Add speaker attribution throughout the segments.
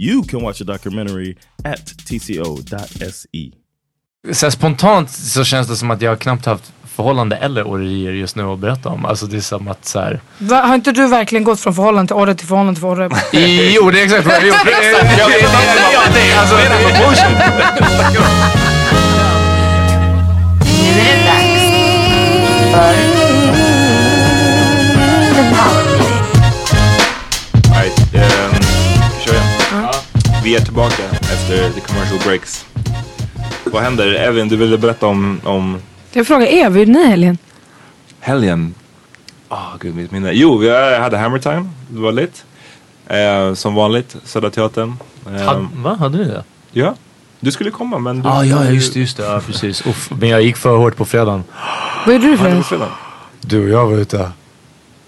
Speaker 1: You can watch the documentary at tco.se.
Speaker 2: Så här, spontant så känns det som att jag knappt haft förhållande eller orerier just nu att berätta om. Alltså det är som att så här...
Speaker 3: Va, har inte du verkligen gått från förhållande till orre till förhållande till orre?
Speaker 2: Jo, det är exakt vad jag har gjort. Jag vet inte, ja, det är alltså...
Speaker 4: Nu är det dags för
Speaker 5: Vi är tillbaka efter the commercial breaks. Vad händer? Evin, du ville berätta om, om
Speaker 3: Jag frågar er, vad gjorde ni i helgen?
Speaker 5: helgen. Åh, gud mitt minne. Jo, vi hade Hammer Time. Det var lite. Eh, som vanligt, Södra Teatern. Eh,
Speaker 2: Had, va, hade ni det?
Speaker 5: Ja, du skulle komma men du...
Speaker 2: Ah, ja, ja, just det, just det. Ja, precis. Uff, men jag gick för hårt på fredagen.
Speaker 3: Vad gjorde du för
Speaker 5: Hade
Speaker 3: en?
Speaker 5: på fredag.
Speaker 2: Du och jag var ute.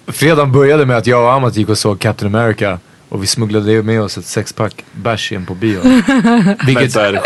Speaker 2: Fredagen började med att jag och Amat gick och såg Captain America. Och vi smugglade med oss ett sexpack bärs på bio. Vilket...
Speaker 5: här,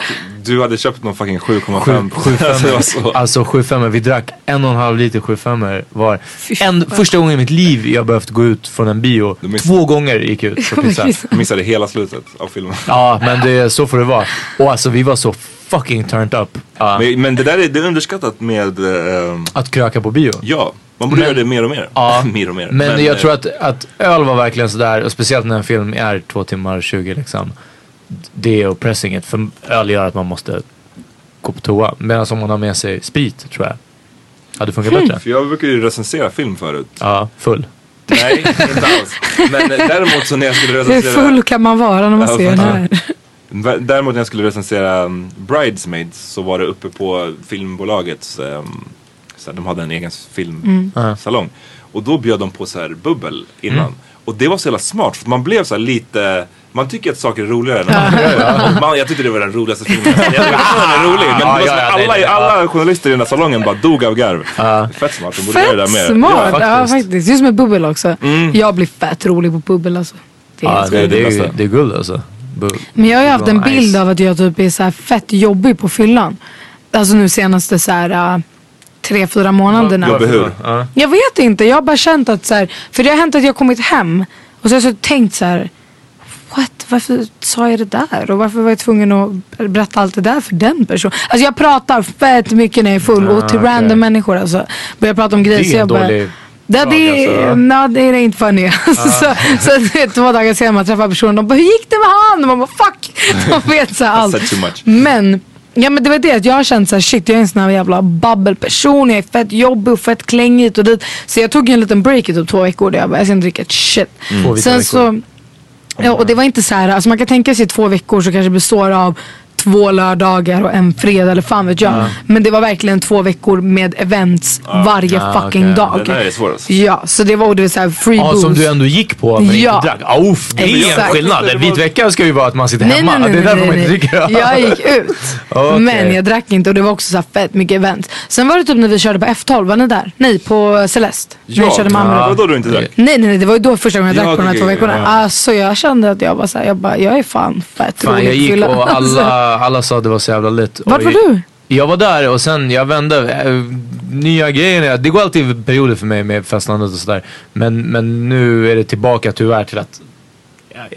Speaker 5: du hade köpt någon fucking 7,5.
Speaker 2: Sju- sju
Speaker 5: Alltså, det var
Speaker 2: femmor.
Speaker 5: så.
Speaker 2: Alltså 75 Vi drack en och en halv liter 75 var. En, första gången i mitt liv jag behövt gå ut från en bio.
Speaker 5: Du
Speaker 2: Två gånger gick jag ut på pizza.
Speaker 5: Jag missade hela slutet av filmen.
Speaker 2: Ja, men det, så får det vara. Och alltså vi var så fucking turned up. Ja,
Speaker 5: Men, men det där är, det är underskattat med... ehm,
Speaker 2: att kröka på bio.
Speaker 5: ja, man borde
Speaker 2: Men-
Speaker 5: göra det mer och mer.
Speaker 2: Ja,
Speaker 5: mer och mer.
Speaker 2: Men, jag
Speaker 5: eh,
Speaker 2: tror att, att öl var verkligen sådär, och speciellt när en film är två timmar 20 liksom. Det är oppressing it, för öl gör att man måste gå på toa. Medan om man har med sig sprit tror jag hade funkat bättre.
Speaker 5: För jag brukar ju recensera film förut.
Speaker 2: Ja, full.
Speaker 5: Nej, inte alls. Men eh, däremot så när jag skulle
Speaker 3: Hur
Speaker 5: recensera...
Speaker 3: full kan man vara när man ser den här?
Speaker 5: Däremot när jag skulle recensera um, Bridesmaids så var det uppe på filmbolagets, um, så här, de hade en egen filmsalong. Och då bjöd de på så här bubbel innan. Och det var så jävla smart för man blev så här lite Man tycker att saker är roligare. När man, man, jag tyckte det var den roligaste filmen. Jag tyckte den är rolig. Men det
Speaker 2: Ja, ja,
Speaker 5: att alla,
Speaker 2: ja.
Speaker 5: alla journalister i den där salongen bara dog av garv. Fett smart. De borde göra det
Speaker 3: Fett
Speaker 5: där mer.
Speaker 3: smart.
Speaker 2: Ja,
Speaker 3: Ja,
Speaker 2: faktiskt.
Speaker 3: faktiskt. Just med bubbel också. Jag blir fett rolig på bubbel alltså. Det är
Speaker 2: Ja, det, det, är, det är guld alltså. Bu-
Speaker 3: Men jag har ju haft en
Speaker 2: Nice.
Speaker 3: bild av att jag typ är så här fett jobbig på fyllan. Alltså nu senaste så här äh, tre, fyra månaderna.
Speaker 5: Jobbig hur?
Speaker 2: Ja.
Speaker 3: Jag vet inte, jag har bara känt att så här, för det har hänt att jag har kommit hem och så har jag så tänkt så här. What? Varför sa jag det där? Och varför var jag tvungen att berätta allt det där för den personen? Alltså jag pratar fett mycket när jag är full och till
Speaker 2: okej.
Speaker 3: random människor alltså. Börjar prata om grejer.
Speaker 2: Det är en dålig
Speaker 3: det,
Speaker 2: drag,
Speaker 3: det,
Speaker 2: alltså.
Speaker 3: no, det är inte funny. så, så är två dagar senare man träffar personen och bara, hur gick det med han? Och man bara fuck. De vet så allt.
Speaker 5: said too much.
Speaker 3: Men, ja men det var det att jag har känt såhär shit jag är en sån här jävla babbelperson. Jag är fett jobbig och fett klängig och dit. Så jag tog en liten break i typ två veckor där jag bara jag ska inte dricka ett shit.
Speaker 2: Vita
Speaker 3: Sen så, ja och det var inte så här, alltså man kan tänka sig två veckor så kanske består av två lördagar och en fredag eller fan vet jag. Men det var verkligen två veckor med events varje
Speaker 2: Ah,
Speaker 3: fucking
Speaker 2: okej.
Speaker 3: dag.
Speaker 5: Den här är svår alltså.
Speaker 3: Ja, så det var det var så här free
Speaker 2: Ja,
Speaker 3: booze.
Speaker 2: som du ändå gick på men
Speaker 3: Ja.
Speaker 2: inte drack. Ah, uff, det är en skillnad. En vit vecka ska ju vara att man sitter
Speaker 3: Nej,
Speaker 2: hemma.
Speaker 3: nej, nej,
Speaker 2: det är därför
Speaker 3: nej,
Speaker 2: man inte dricker.
Speaker 3: Jag gick ut.
Speaker 2: Okej.
Speaker 3: Men jag drack inte och det var också så här fett mycket event. Sen var det typ när vi körde på F12, var ni där? Nej, på Celeste. när jag körde med Amrad.
Speaker 5: var då du inte drack?
Speaker 3: Nej, nej, nej, det var ju då första gången jag
Speaker 5: Ja,
Speaker 3: drack på de här två veckorna.
Speaker 5: ja.
Speaker 3: Alltså jag kände att jag var såhär, jag bara, jag är fan fett
Speaker 2: Fan,
Speaker 3: rolig
Speaker 2: jag
Speaker 3: på
Speaker 2: gick
Speaker 3: fylla.
Speaker 2: och
Speaker 3: Alltså.
Speaker 2: alla, alla sa att det var så jävla lätt.
Speaker 3: Vart var du?
Speaker 2: Jag var där och sen jag vände. Äh, nya grejer. Det går alltid perioder för mig med festlandet och sådär. Men, men nu är det tillbaka tyvärr till att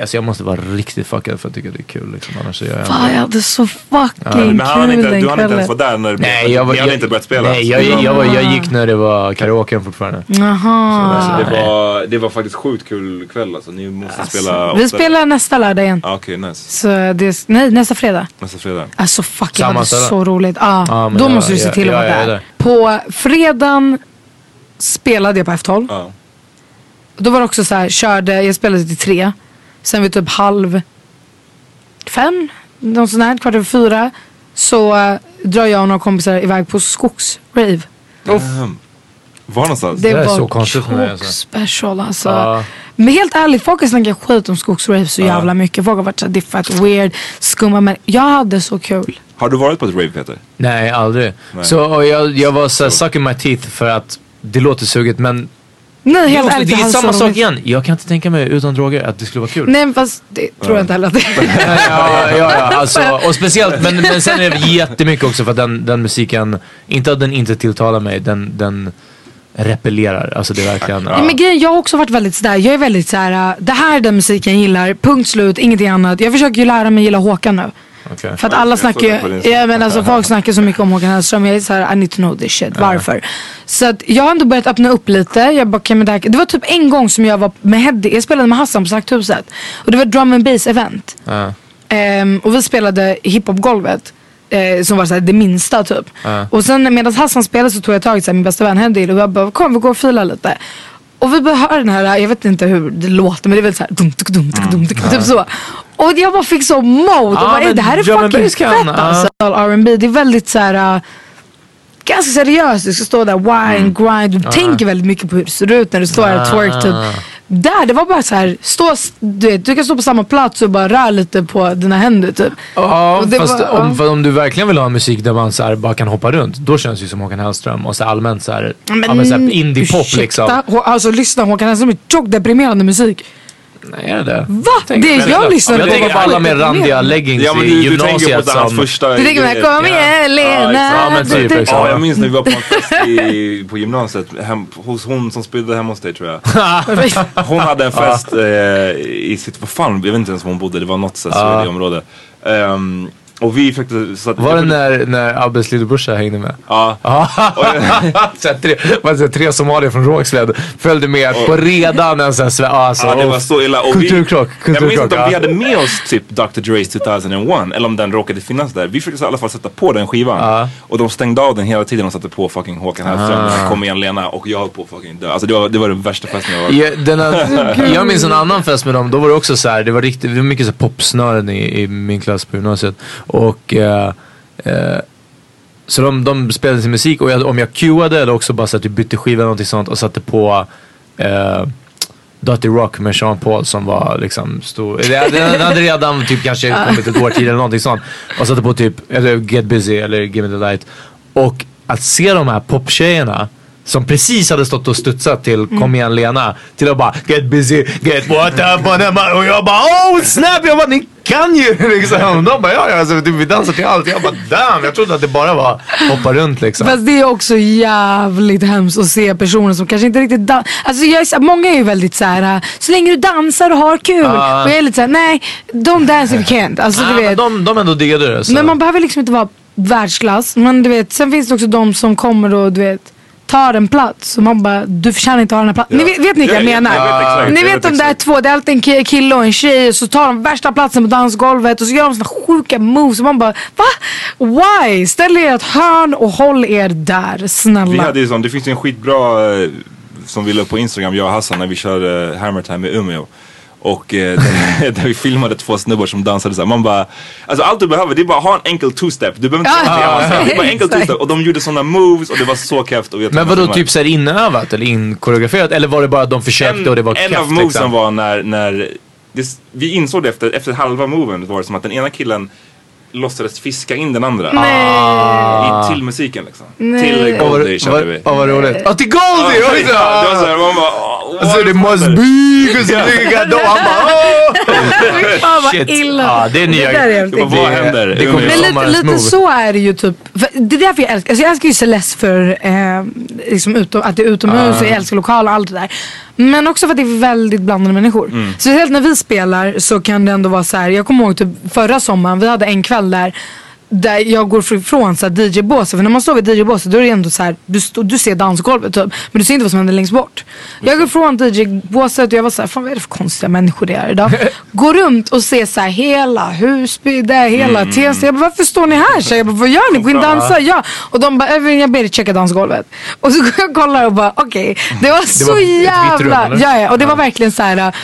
Speaker 2: alltså jag måste vara riktigt fuckad för att tycka det är kul. Liksom. Annars är jag
Speaker 3: Fan, jag hade så fucking
Speaker 5: Men han
Speaker 3: kul
Speaker 5: inte,
Speaker 3: den
Speaker 5: du hann inte ens vara där när det
Speaker 2: Nej, jag var,
Speaker 5: Ni hade
Speaker 2: jag,
Speaker 5: inte börjat spela?
Speaker 2: Nej, jag, jag, jag, var, jag gick när det var karaoke fortfarande.
Speaker 3: Jaha.
Speaker 5: det, var, det var faktiskt sjukt kul kväll alltså. Ni måste spela
Speaker 3: Vi
Speaker 5: oftare.
Speaker 3: spelar nästa lördag igen.
Speaker 5: Ja, Okej, nice.
Speaker 3: Så det, nej, nästa fredag.
Speaker 5: Nästa fredag.
Speaker 3: Alltså fuck jag hade så roligt. Ja,
Speaker 2: Ja, men
Speaker 3: då
Speaker 2: jag-
Speaker 3: måste du se till att vara
Speaker 2: är
Speaker 3: där.
Speaker 2: där.
Speaker 3: På fredagen spelade jag på F12.
Speaker 5: Ja.
Speaker 3: Då var det också så här, körde, jag spelade till tre. Sen vid typ halv fem, någon sån här, kvart över fyra. Så äh, drar jag och några kompisar iväg på skogsrave.
Speaker 5: Var någonstans?
Speaker 3: Det,
Speaker 2: Det är
Speaker 3: var
Speaker 2: så konstigt för mig, alltså.
Speaker 3: special alltså.
Speaker 2: Ja.
Speaker 3: Men helt ärligt, folk har snackat skit om skogsrave så jävla mycket. Folk har varit såhär, det är fett weird, skumma men jag hade så kul.
Speaker 5: Har du varit på ett rave Peter?
Speaker 2: Nej, aldrig.
Speaker 5: Nej.
Speaker 2: Så och jag, jag var såhär sucking my teeth för att det låter suget men
Speaker 3: Nej helt ärligt,
Speaker 2: det är samma sak igen. Jag kan inte tänka mig utan droger att det skulle vara kul.
Speaker 3: Nej fast det tror jag inte heller att det är.
Speaker 2: ja, ja, ja, alltså, och speciellt, men, men sen är det jättemycket också för att den, den musiken, inte att den inte tilltalar mig, den, den repellerar. Alltså det är verkligen,
Speaker 3: Nej, men grejen, jag har också varit väldigt sådär, jag är väldigt såhär, det här är den musiken jag gillar, punkt slut, ingenting annat. Jag försöker ju lära mig gilla Håkan nu.
Speaker 2: Okej.
Speaker 3: För att alla snackar ju, ja, men alltså folk snackar så mycket om Håkan Hellström. Jag är såhär, I need to know this shit. Varför? Så att jag har ändå börjat öppna upp lite. Jag bara, okay, men det, här, det var typ en gång som jag var med Heddy, jag spelade med Hassan på Slakthuset. Och det var ett drum and bass event. Ehm, och vi spelade hiphop-golvet. Eh, som var såhär, det minsta typ. Och sen medan Hassan spelade så tog jag tag i min bästa vän Heddy och jag bara kom vi går och filar lite. Och vi började höra den här, jag vet inte hur det låter men det är väl såhär dum, dum, tuk, dum, tuk, typ så. Och jag bara fick så mode. och
Speaker 2: Ja,
Speaker 3: bara, "Ey,
Speaker 2: men
Speaker 3: det här är fucking fett alltså. R&B det är väldigt såhär uh, ganska seriöst. Du ska stå där, wine, grind. Du tänker väldigt mycket på hur det ser ut när du står här och twerk typ. Där, det var bara så här, stå, du, vet, du kan stå på samma plats och bara röra lite på dina händer typ.
Speaker 2: Ja,
Speaker 3: Och
Speaker 2: fast
Speaker 3: var-
Speaker 2: om, om du verkligen vill ha musik där man så här bara kan hoppa runt, då känns det ju som Håkan Hellström och så här allmänt så här, ja, men så här indie-pop liksom.
Speaker 3: Alltså lyssna, Håkan Hellström är tjockt deprimerande musik.
Speaker 2: Nej, är det det?
Speaker 3: Va?
Speaker 2: Tänk-
Speaker 3: det
Speaker 2: men-
Speaker 3: jag lyssnade
Speaker 2: Jag
Speaker 3: på
Speaker 2: tänker
Speaker 3: var
Speaker 2: på alla med randiga leggings
Speaker 5: Ja men
Speaker 2: i
Speaker 5: du, du tänker
Speaker 2: gymnasiet
Speaker 5: på hans första...
Speaker 3: Du tänker med, kom igen Lena.
Speaker 5: Ja,
Speaker 2: men typ,
Speaker 3: Du-.
Speaker 5: Ja, jag minns när vi var på en fest i, på gymnasiet hem, hos hon som spydde hemma hos dig tror jag. Hon hade en fest eh, i sitt, vad fan, jag vet inte ens var hon bodde, det var något uh. område. Ehm, och vi fick så att,
Speaker 2: Var det när, när Abbes lillebrorsa hängde med?
Speaker 5: Ja.
Speaker 2: så tre, tre somalier från Rågsved följde med på redan en sån här alltså,
Speaker 5: Ja det var så illa. Och vi,
Speaker 2: Kulturkrock,
Speaker 5: jag minns
Speaker 2: kulturkrock.
Speaker 5: inte om vi hade med oss typ Dr. Dre's 2001 eller om den råkade finnas där. Vi försökte i alla fall sätta på den skivan.
Speaker 2: Ja.
Speaker 5: Och de stängde av den hela tiden och satte på fucking Håkan Hellström. Kom igen Lena och jag höll på att fucking dö. Alltså det var, det var den värsta festen jag var
Speaker 2: Ja, den här, jag minns en annan fest med dem, då var det också så här, det var riktigt, det var mycket så popsnören i, i min klass på gymnasiet. Och eh, eh, så de, de spelade sin musik och jag, om jag cuade eller också bara så att du bytte skiva eller någonting sånt och satte på eh, Dirty Rock med Sean Paul som var liksom stor. Den hade redan typ kanske kommit ett år tidigare eller någonting sånt. Och satte på typ eller Get Busy eller Give Me The Light. Och att se de här poptjejerna som precis hade stått och studsat till Kom igen Lena till att bara Get busy, get what up on them. Och jag bara oh snap! Jag bara ni kan ju liksom. De bara ja ja alltså, vi dansar till allt. Jag bara damn jag trodde att det bara var hoppa runt liksom.
Speaker 3: Fast det är också jävligt hemskt att se personer som kanske inte riktigt dansar. Alltså jag är, många är ju väldigt så här. äh, så länge du dansar och har kul.
Speaker 2: Ah.
Speaker 3: Och jag är lite såhär, nej, don't dance if you can't. Alltså,
Speaker 2: Nej,
Speaker 3: du vet.
Speaker 2: de, de ändå diggade det. Så.
Speaker 3: Men man behöver liksom inte vara världsklass. Men du vet, sen finns det också de som kommer och du vet tar en plats och man bara, du förtjänar inte ha den här platsen. Ni vet, vet ni vilka jag
Speaker 5: Ja,
Speaker 3: menar?
Speaker 5: jag vet
Speaker 3: ni vet
Speaker 5: vet
Speaker 3: de där två, det är alltid en ki- kille och en tjej och så tar de värsta platsen på dansgolvet och så gör de såna sjuka moves och man bara, va? Why? Ställ er i ett hörn och håll er där, snälla.
Speaker 5: Vi hade ju sån, det finns en skitbra eh, som vi la på Instagram, jag och Hassan, när vi körde uh, Hammer Time i Umeå. Och eh, där, vi filmade två snubbar som dansade såhär. Man bara, alltså allt du behöver det är bara ha en enkel two-step. Du behöver inte säga
Speaker 3: ja,
Speaker 5: ja, Det är bara enkel two-step. Och de gjorde sådana moves och det var så jag
Speaker 2: Men vadå typ såhär inövat eller inkoreograferat? Eller var det bara att de försökte och det var
Speaker 5: en
Speaker 2: keft
Speaker 5: av movesen
Speaker 2: liksom?
Speaker 5: var när, när det, vi insåg det efter, efter halva moven var det som att den ena killen låtsades fiska in den andra. I, till musiken liksom. Till
Speaker 2: Åh, vad-
Speaker 5: Goldie körde vi.
Speaker 2: Åh vad roligt. Ja till Goldie!
Speaker 5: Ja,
Speaker 2: oj då!
Speaker 5: det var såhär, man bara,
Speaker 2: Alltså det cause you got no... Han bara åh!
Speaker 3: Fan vad
Speaker 2: Shit.
Speaker 3: illa.
Speaker 2: Ja det är nya...
Speaker 3: Det där är
Speaker 5: Det var, vad händer?
Speaker 2: Det kommer
Speaker 5: Men
Speaker 3: lite, lite så är det ju typ. För det är därför jag älskar, alltså jag älskar ju Celeste för eh, liksom utom, att det är utomhus och jag älskar lokal och allt det där. Men också för att det är väldigt blandade människor.
Speaker 2: Mm.
Speaker 3: Speciellt när vi spelar så kan det ändå vara så här. Jag kommer ihåg typ förra sommaren, vi hade en kväll där där jag går ifrån så DJ-båset. För när man står vid DJ-båset då är det ändå så här, du, du ser dansgolvet typ. Men du ser inte vad som händer längst bort. Jag går ifrån DJ-båset och jag var så här, fan vad är det för konstiga människor det är idag. går runt och ser så här hela Husby, där hela
Speaker 5: Mm.
Speaker 3: Tensta. Jag bara, varför står ni här? Jag bara, vad gör ni? Gå in och dansa. Ja. Och de bara, "Evelyn, jag ber dig checka dansgolvet. Och så går jag och kollar och bara, okej. Det var så
Speaker 2: var ett vitt
Speaker 3: jävla,
Speaker 2: rum,
Speaker 3: ja, ja. Och det var verkligen så här.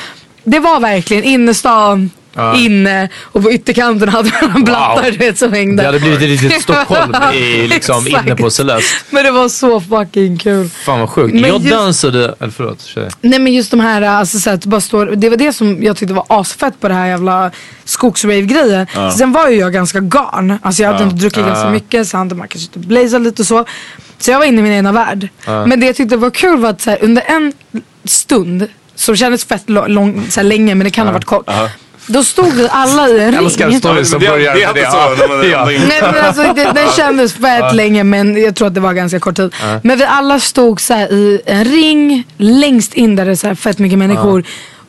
Speaker 3: Det var verkligen innerstan. Inne och på ytterkanten hade de blattar du vet som hängde.
Speaker 2: Det hade blivit ett litet Stockholm i, liksom, inne på Celeste.
Speaker 3: Men det var så fucking kul.
Speaker 2: Fan vad sjukt.
Speaker 3: Men
Speaker 2: jag
Speaker 3: just-
Speaker 2: dansade... Eller förlåt, tjej.
Speaker 3: Nej men just de här, alltså, så att bara står, det var det som jag tyckte var asfett på det här jävla skogsrave-grejen. Sen var ju jag ganska garn. Alltså jag hade inte druckit ganska mycket så hade man kanske inte blazat lite och så. Så jag var inne i min egna värld. Men det jag tyckte var kul var att så här, under en stund, som kändes fett lång, så länge men det kan ha varit kort. Då stod alla i en
Speaker 2: Jag älskar
Speaker 3: ring.
Speaker 2: stories som
Speaker 5: Det-
Speaker 2: börjar
Speaker 5: det är
Speaker 2: med det.
Speaker 5: så. när man-
Speaker 2: Ja.
Speaker 3: Nej men alltså det, den kändes fett länge men jag tror att det var ganska kort tid. Men vi alla stod så här i en ring längst in där det är så här fett mycket människor.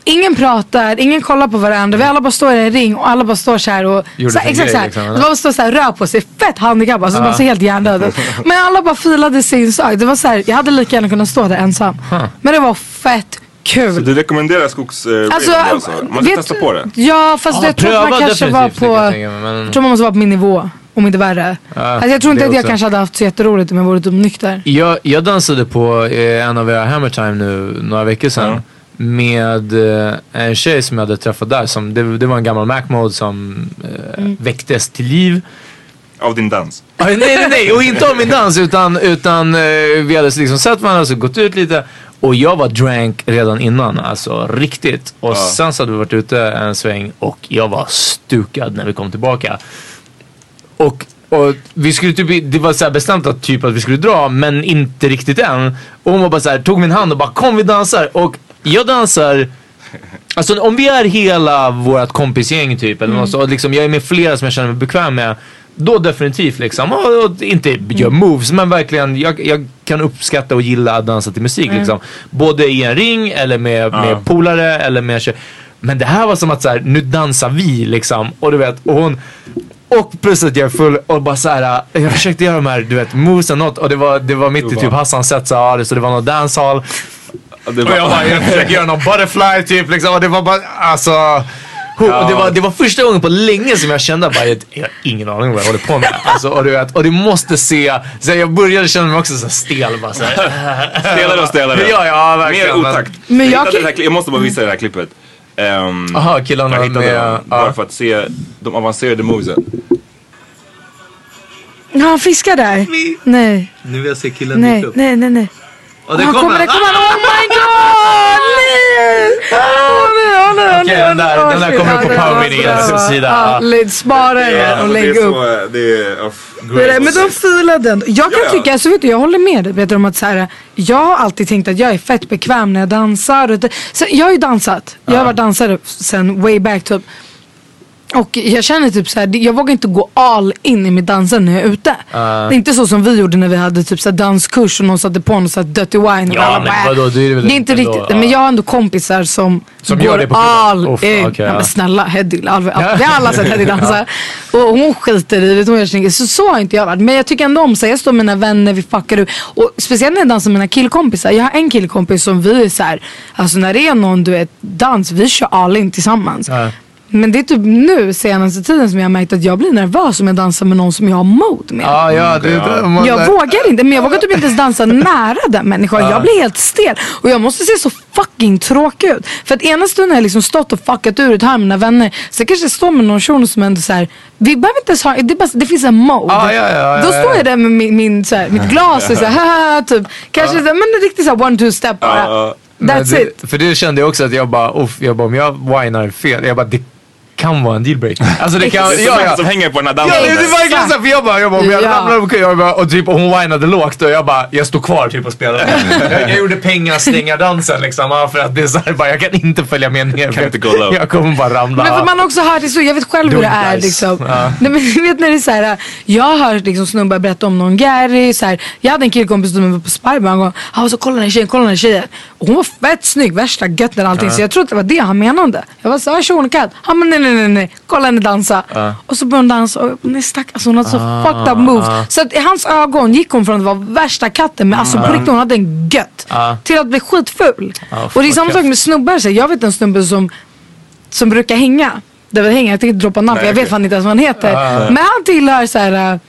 Speaker 3: Ingen pratar, ingen kollar på varandra. Vi alla bara står i en ring och alla bara står så här och
Speaker 2: Gjorde
Speaker 3: så här, exakt så här.
Speaker 2: liksom,
Speaker 3: De bara står så här rör på sig, fett handikappade. Alltså man ser helt hjärndöd ut. Men alla bara filade sin sak. Det var så här, jag hade lika gärna kunnat stå där ensam. Men det var fett
Speaker 5: Så
Speaker 3: kul.
Speaker 5: du rekommenderar skogs... Eh,
Speaker 3: Alltså,
Speaker 5: alltså, man ska
Speaker 3: vet-
Speaker 5: testa på det.
Speaker 3: Ja fast
Speaker 2: Ja,
Speaker 3: jag tror att man kanske var på,
Speaker 2: jag tänka men-
Speaker 3: jag tror man måste vara på min nivå. Om inte värre. alltså jag tror inte att jag
Speaker 2: också.
Speaker 3: kanske hade haft så jätteroligt om jag vore typ nykter.
Speaker 2: Jag, jag dansade på eh, en av era Hammer Time nu några veckor sedan. Med eh, en tjej som jag hade träffat där. Som, det, det var en gammal Mac Mode som eh, väcktes till liv.
Speaker 5: Av din dans.
Speaker 2: Ah, nej, nej, nej. Och inte av min dans utan, utan eh, vi hade liksom sett varandra och gått ut lite. Och jag var drank redan innan, alltså riktigt. Och sen så hade vi varit ute en sväng och jag var stukad när vi kom tillbaka. Och, och vi skulle typ, det var så bestämt att, typ att vi skulle dra men inte riktigt än. Och hon var bara så här, tog min hand och bara kom vi dansar. Och jag dansar Alltså om vi är hela vårt kompisgäng typ eller något så, liksom, jag är med flera som jag känner mig bekväm med. Då definitivt liksom, och, och inte gör moves men verkligen jag, jag kan uppskatta och gilla att dansa till musik liksom. Både i en ring eller med, med polare eller med. Men det här var som att så här, nu dansar vi liksom. Och du vet, och hon och plus att jag är full och bara så här. jag försökte göra de här du vet moves och något och det var, det var mitt i typ Hassans set så, så det var någon dancehall.
Speaker 5: Det
Speaker 2: Och jag bara, jag försöker göra någon butterfly typ liksom och det var bara, alltså. Och det, var, det var första gången på länge som jag kände bara, jag, jag har ingen aning vad jag håller på med. Alltså, och, du vet, och du måste se, så jag började känna mig också så här stel. Bara, så här.
Speaker 5: Stelare och stelare.
Speaker 2: Ja, ja, verkligen.
Speaker 5: Mer otakt.
Speaker 3: Men
Speaker 5: jag,
Speaker 3: jag
Speaker 5: kli- jag måste bara visa det här klippet. Um,
Speaker 2: Aha, killarna
Speaker 5: jag hittade
Speaker 2: med-
Speaker 5: dem bara
Speaker 2: ja.
Speaker 5: för att se de avancerade movesen.
Speaker 3: Ja, han fiskar där. Nej,
Speaker 2: Nu vill jag se killen
Speaker 3: nej, nej, nej, nej.
Speaker 2: Och
Speaker 3: Han kommer, det kommer. Oh my god! Nej! Åh nej, åh nej, åh
Speaker 2: Okej, den där- den där kommer på
Speaker 3: det bra.
Speaker 2: sida.
Speaker 3: Spara den och lägg upp.
Speaker 5: det.
Speaker 3: Det där, men de filade ändå. Jag kan tycka, alltså vet du, jag håller med dig Peter om att så här, jag har alltid tänkt att jag är fett bekväm när jag dansar. Och det, så jag har ju dansat. Jag har varit dansare sen way back typ. Och jag känner typ så här, jag vågar inte gå all in i mitt dansande när jag är ute. Det är inte så som vi gjorde när vi hade typ så danskurs och någon satte på någon så här Dirty Wine. och
Speaker 2: Ja,
Speaker 3: alla
Speaker 2: men
Speaker 3: bara,
Speaker 2: vadå, det är
Speaker 3: det är inte riktigt,
Speaker 2: ja.
Speaker 3: men jag har ändå kompisar som,
Speaker 2: Som
Speaker 3: går
Speaker 2: gör det
Speaker 3: all.
Speaker 2: Uff,
Speaker 3: in.
Speaker 2: okej,
Speaker 3: ja, men snälla Heddy, all, all, vi har alla sett Heddy dansa. Och hon skiter i det, hon gör sin. Så så har inte jag varit. Men jag tycker ändå om så här, jag står med mina vänner, vi fuckar ur. Och speciellt när jag dansar med mina killkompisar. Jag har en killkompis som vi är så här, alltså när det är någon du vet, dans, vi kör all in tillsammans.
Speaker 2: Ja.
Speaker 3: Men det är typ nu senaste tiden som jag har märkt att jag blir nervös om jag dansar med någon som jag har mode med.
Speaker 2: Ja, ja, det, det, man,
Speaker 3: Jag vågar inte, men jag vågar typ inte ens dansa nära den människan. Jag blir helt stel. Och jag måste se så fucking tråkig ut. För att ena stunden har jag liksom stått och fuckat ur ett här med mina vänner. Sen kanske jag står med någon shuno som ändå såhär, vi behöver inte ens ha, det, är bara, det finns en mode.
Speaker 2: Ja, ja, ja, ja,
Speaker 3: Då
Speaker 2: ja.
Speaker 3: står jag där med min, min, så här, mitt glas och såhär, typ. Kanske men en riktig såhär one two step bara. That's
Speaker 2: det,
Speaker 3: it.
Speaker 2: För det kände jag också att jag bara, uff, jag bara om jag whinar fel, jag bara det kan vara en dealbreaker. Alltså det kan, ja, ja.
Speaker 5: som hänger på den här
Speaker 2: Ja, det är verkligen så. För jag bara, jag bara, om jag
Speaker 3: Ja.
Speaker 2: ramlar omkull jag bara, och, typ, och hon whinade lågt och jag bara, jag stod kvar typ och spelade. jag, jag gjorde pengaslängardansen liksom. För att det är så här, bara, jag kan inte följa med ner.
Speaker 5: Kan inte gå low.
Speaker 2: Jag kommer bara ramla.
Speaker 3: Men för man har också hört det så, jag vet själv hur det är
Speaker 2: nice.
Speaker 3: liksom.
Speaker 2: Ja.
Speaker 3: Nej, men du vet när det är så här, jag har hört liksom snubbar berätta om någon Gary, så här, jag hade en killkompis som var på Spybar en gång, han var så kolla den här tjejen, kolla den här tjejen. Hon var fett snygg, värsta götten allting. Så jag trodde det var det han menade. Jag var såhär, shunon katt. Han bara nej nej nej nej, kolla henne dansa. Och så började hon dansa och nej stack, alltså hon hade så
Speaker 2: Ah,
Speaker 3: fucked up moves. Så att i hans ögon gick hon från att vara värsta katten, men alltså på riktigt hon hade en gött. Till att bli skitful. och det är samma sak med snubbar, så jag vet en snubbe som som brukar hänga. Där vi hänger, jag tänker inte droppa namn för jag vet fan inte ens vad han heter. Men han tillhör så här uh,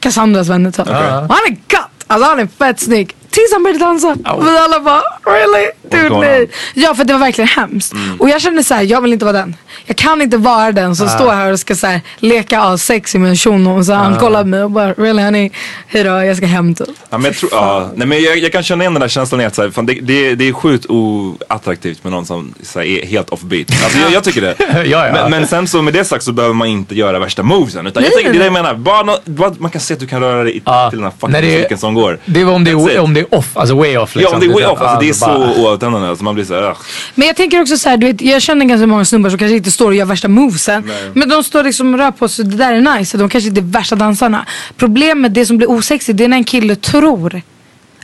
Speaker 3: Cassandras vänner typ. Och han är gött! Alltså han är fett snygg. Tills han började dansa. Och vi alla bara really?
Speaker 5: Vad
Speaker 3: nej. Ja för det var verkligen hemskt. Och jag kände så här, jag vill inte vara den. Jag kan inte vara den som står här och ska så här, leka assexig med en shuno. Och så han kollar på mig och bara really honey, hejdå jag ska hem typ.
Speaker 5: Ja, men jag, tror, ja, nej, men jag, jag kan känna igen den där känslan i att så här, fan, det, det, det är sjukt oattraktivt med någon som så här, är helt offbeat. Alltså, jag, jag tycker det.
Speaker 2: Ja, ja.
Speaker 5: Men, men sen så med det sagt så behöver man inte göra värsta movesen. Utan jag
Speaker 3: Nej,
Speaker 5: tänker, det är det jag menar. Bara, nå- bara, man kan se att du kan röra dig i,
Speaker 2: Ja.
Speaker 5: till den här fucking musiken som går.
Speaker 2: Det var om det, är, om det är off, alltså way off.
Speaker 5: Ja,
Speaker 2: Liksom.
Speaker 5: om det är way off. Alltså, det är
Speaker 2: Ja,
Speaker 5: så
Speaker 2: bara-
Speaker 5: oavtändande. Alltså, man blir så här.
Speaker 3: Men jag tänker också så här, du vet, jag känner ganska många snubbar som kanske inte står och gör värsta movesen. Men de står liksom och rör på sig, det där är nice. De kanske inte är värsta dansarna. Problemet, det som blir osexigt, det är när en kille tror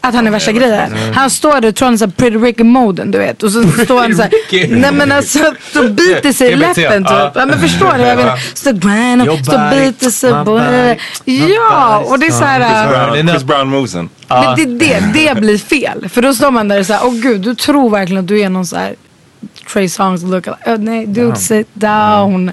Speaker 3: att han är värsta grejen. Han står där och tror han är såhär pretty Ricky moden du vet. Och så står han såhär, nej men alltså så biter sig i läppen typ.
Speaker 2: ja.
Speaker 3: Men förstår ni? Jag menar, så bueno,
Speaker 2: Your
Speaker 3: så biter sig. Ja, och det är såhär.
Speaker 5: Chris Brown movesen.
Speaker 3: men det, det, det blir fel. För då står man där och säger, åh gud, du tror verkligen att du är någon så här Trey Songs look nej, dude sit down.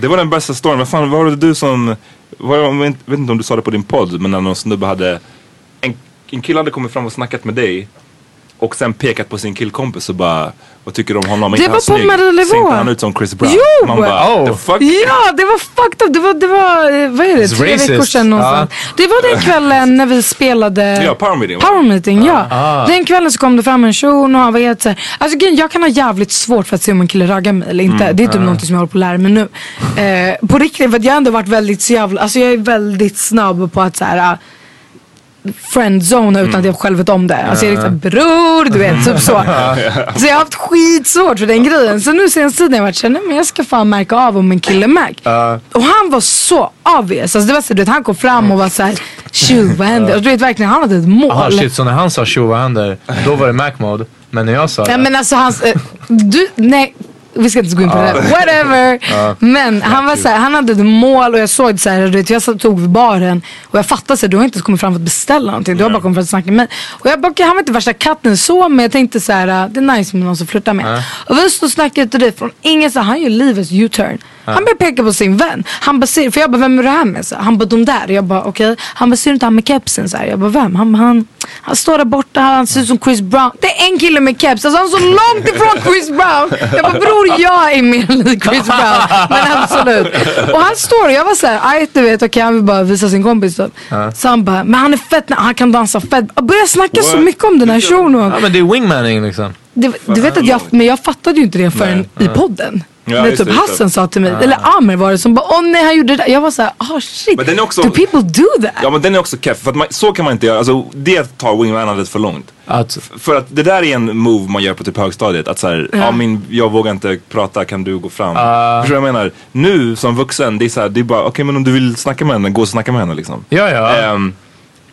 Speaker 5: Det var den bästa storyn. Vad fan var det du som... Var, jag vet inte om du sa det på din podd, men när någon snubbe hade... En, en kille hade kommit fram och snackat med dig. Och sen pekat på sin killkompis och bara... Vad tycker du om honom?
Speaker 3: Det
Speaker 5: Inte
Speaker 3: var
Speaker 5: han
Speaker 3: på? Marie
Speaker 5: Sänkte
Speaker 3: Laveau.
Speaker 5: han ut som Chris Brown?
Speaker 3: Jo!
Speaker 5: Man bara,
Speaker 2: Oh.
Speaker 5: the fuck?
Speaker 3: Ja, det var fucked up. Det var, det var vad är det,
Speaker 2: It's
Speaker 3: tre
Speaker 2: racist.
Speaker 3: veckor sedan någonstans. Det var den kvällen när vi spelade
Speaker 5: Ja, power meeting.
Speaker 3: Power meeting, ja.
Speaker 2: Ah.
Speaker 3: Den kvällen så kom det fram en shuno och han var helt såhär. Alltså jag kan ha jävligt svårt för att se om en kille raggar mig eller inte. Det är typ någonting som jag håller på att lära mig nu. Eh, på riktigt, för att jag har ändå varit väldigt så jävla, alltså jag är väldigt snabb på att såhär friendzone utan att jag själv vet om det. Alltså jag är liksom bror, du vet, typ så. Så jag har haft skitsvårt för den grejen. Så nu senaste tiden har jag varit såhär, nej men jag ska fan märka av om en kille märk. Och han var så obvious. Alltså det var så, du vet, han kom fram och var såhär, tjo vad händer? Och du vet verkligen, han hade ett mål.
Speaker 2: Aha, shit, så när han sa tjo vad händer, då var det Mac mode. Men när jag sa det.
Speaker 3: men alltså hans, eh, du, nej. Vi ska inte gå in på det. Whatever. Men han var såhär, han hade ett mål och jag såg det såhär, du vet, jag satt tog vid baren och jag fattade såhär, du har inte kommit fram för att beställa någonting. Du har bara kommit fram för att snacka med mig. Och jag bara, okej, han var inte värsta katten så men jag tänkte såhär, äh, det är nice med någon som flörtar med. Och vi stod och snackade ut och dit från ingenstans, han gör livets U-turn. Han börjar peka på sin vän. Han bara, ser, för jag bara, vem är du här med? Så, han bara, de där. Jag bara, okej. Han bara, ser du inte han med kepsen? Så här. Jag bara, vem? Han, han, han står där borta, han ser ut som Chris Brown. Det är en kille med keps, alltså han är så långt ifrån Chris Brown. Jag bara, bror jag är mer lik Chris Brown. Men absolut. Och han står och jag var såhär, aj du vet, okej han vill bara visa sin kompis. Typ. Så han bara, men han är fett, han kan dansa fett. Jag började snacka så
Speaker 5: What?
Speaker 3: mycket om den här shunon.
Speaker 2: Ja men det är wingmaning liksom.
Speaker 3: Du, du vet att jag, men jag fattade ju inte det förrän i podden.
Speaker 5: Ja,
Speaker 3: typ
Speaker 5: det, det.
Speaker 3: Hassan sa till mig, eller Amer var det som bara åh nej han gjorde det där. Jag var såhär, ah shit,
Speaker 5: Men den är också-
Speaker 3: do people do that?
Speaker 5: Ja men den är också keff, för att man, så kan man inte göra. Alltså det tar wingmanandet för långt.
Speaker 2: Att,
Speaker 5: För att det där är en move man gör på typ högstadiet. Att såhär, ja. min, jag vågar inte prata, kan du gå fram? Förstår du vad jag menar? Nu som vuxen, det är såhär, det är bara, okej men om du vill snacka med henne, gå och snacka med henne liksom.
Speaker 2: ja ja.
Speaker 5: Ehm,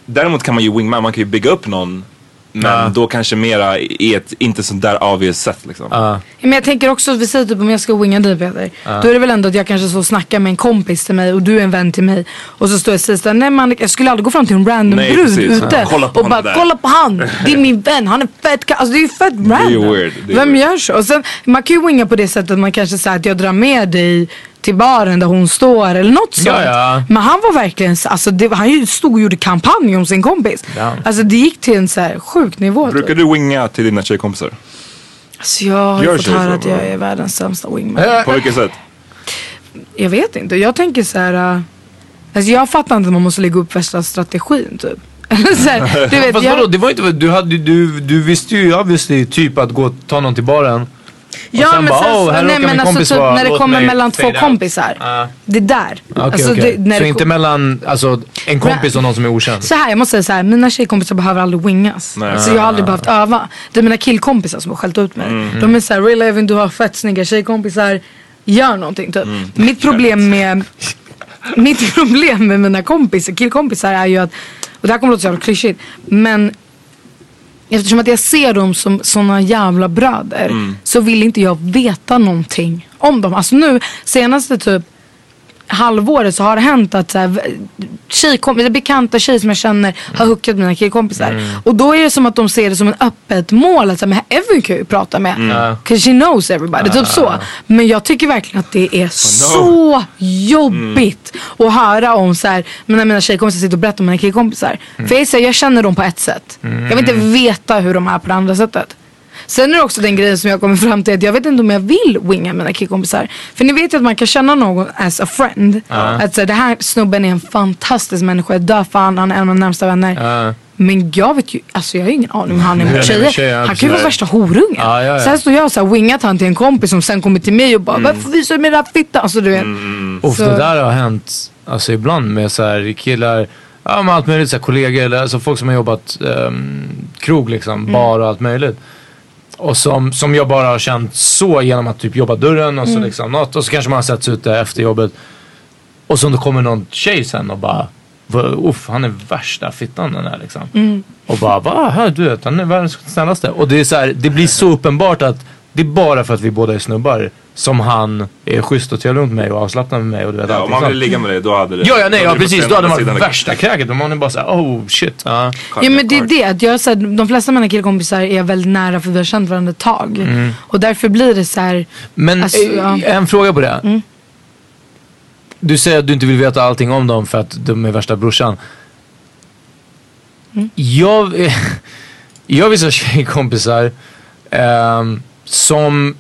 Speaker 5: däremot kan man ju wingman, man kan ju bygga upp någon. Men då kanske mera i ett inte sånt där obvious sätt liksom.
Speaker 2: Ja.
Speaker 3: Men jag tänker också, vi säger typ om jag ska winga dig Peter. Då är det väl ändå att jag kanske så snackar med en kompis till mig och du är en vän till mig. Och så står jag och säger såhär, nej man jag skulle aldrig gå fram till en random
Speaker 5: Nej,
Speaker 3: brud
Speaker 5: precis.
Speaker 3: ute.
Speaker 5: Kolla på
Speaker 3: och
Speaker 5: honom
Speaker 3: bara
Speaker 5: där.
Speaker 3: kolla på han, det är min vän, han är fett ka-" Alltså det är ju fett random.
Speaker 5: weird, det är
Speaker 3: Vem
Speaker 5: weird.
Speaker 3: gör så? Och sen, man kan ju winga på det sättet att man kanske säger att jag drar med dig till baren där hon står eller något sånt.
Speaker 2: Ja, ja.
Speaker 3: Men han var verkligen, så- alltså det, han ju stod och gjorde kampanj om sin kompis.
Speaker 2: Ja.
Speaker 3: Alltså det gick till en så här sjuk nivå.
Speaker 5: Brukar
Speaker 3: Typ.
Speaker 5: du winga till dina tjejkompisar?
Speaker 3: Alltså jag har ju
Speaker 5: Gör
Speaker 3: fått
Speaker 5: så,
Speaker 3: höra att jag är världens sämsta wingman.
Speaker 5: På vilket sätt?
Speaker 3: Jag vet inte. Jag tänker så här. Uh, alltså jag fattar inte att man måste lägga upp värsta strategin typ. Här, du vet,
Speaker 2: Fast
Speaker 3: jag,
Speaker 2: vadå, det var inte, du, hade, du, du visste ju obviously typ att gå och ta någon till baren.
Speaker 3: Ja, men
Speaker 2: bara,
Speaker 3: sen,
Speaker 2: "Åh, här
Speaker 3: nej, men alltså typ när det kommer mellan två
Speaker 2: fade out."
Speaker 3: kompisar.
Speaker 2: Ja.
Speaker 3: Det är där.
Speaker 2: Okej,
Speaker 3: Alltså,
Speaker 2: okej.
Speaker 3: det- när
Speaker 2: Så
Speaker 3: det
Speaker 2: inte mellan alltså, en kompis och någon som är okänd?
Speaker 3: Så här, jag måste säga så här, mina tjejkompisar behöver aldrig wingas.
Speaker 5: Nej.
Speaker 3: Så jag har aldrig behövt öva. Det är mina killkompisar som har skällt ut mig.
Speaker 2: Mm.
Speaker 3: De är såhär, really Evin du har fett snygga tjejkompisar. Gör någonting typ.
Speaker 2: Mm.
Speaker 3: Mitt problem med Mitt problem med mina kompisar, killkompisar är ju att, och det här kommer låta så jävla klyschigt, men eftersom att jag ser dem som såna jävla bröder så vill inte jag veta någonting om dem. Alltså nu, senaste typ halvåret så har det hänt att så här, tjejkompisar, bekanta tjejer som jag känner har hookat med mina killkompisar. Och då är det som att de ser det som ett öppet mål. Att så här, men Evan kan jag ju prata med. Cause she knows everybody. Typ så. Men jag tycker verkligen att det är så jobbigt att höra om så här, men när mina tjejkompisar sitter och berättar om mina killkompisar. För jag, är så här, jag känner dem på ett sätt. Jag vill inte veta hur de är på det andra sättet. Sen är det också den grejen som jag kommer fram till att jag vet inte om jag vill winga mina killkompisar. För ni vet ju att man kan känna någon as a friend. Att så, det här snubben är en fantastisk människa, jag dör för han, han är en av mina närmsta vänner.
Speaker 2: Ja.
Speaker 3: Men jag vet ju, alltså jag har ju ingen aning om han är mot
Speaker 2: han är med
Speaker 3: tjejer.
Speaker 2: tjejer,
Speaker 3: Han kan ju vara värsta horungen.
Speaker 2: Ja, ja, ja.
Speaker 3: Sen står jag och så här wingat han till en kompis som sen kommer till mig och bara varför visar du mig den här fittan? Alltså du vet.
Speaker 2: Uff,
Speaker 3: Så-
Speaker 2: det där har hänt alltså, ibland med så här, killar, ja, med allt möjligt, så här, kollegor eller alltså, folk som har jobbat um, krog liksom, bar och allt möjligt. Och som, som jag bara har känt så genom att typ jobba dörren och så liksom något och så kanske man har setts ute efter jobbet. Och så kommer någon tjej sen och bara "Va- Uff, han är värsta fittan den här liksom. Och bara, va? Här, du vet, han är världens snällaste. Och det är så här, det blir så uppenbart att Det är bara för att vi båda är snubbar som han är schysst och trevlig mot mig och avslappnad med mig och du vet
Speaker 5: Ja, om han ville ligga med dig då hade det...
Speaker 2: Ja, ja, nej, ja precis. Då hade man varit värsta kräket. Om man är bara såhär, oh shit. Ja.
Speaker 3: Ja men det är det, att jag, så här, de flesta av mina killkompisar är väldigt nära för vi har känt varandra ett tag.
Speaker 2: Mm.
Speaker 3: Och därför blir det så här.
Speaker 2: Men
Speaker 3: Alltså,
Speaker 2: eh,
Speaker 3: ja.
Speaker 2: en fråga på det.
Speaker 3: Mm.
Speaker 2: Du säger att du inte vill veta allting om dem för att de är värsta brorsan.
Speaker 3: Mm.
Speaker 2: Jag, jag har vissa tjejkompisar ehm, som,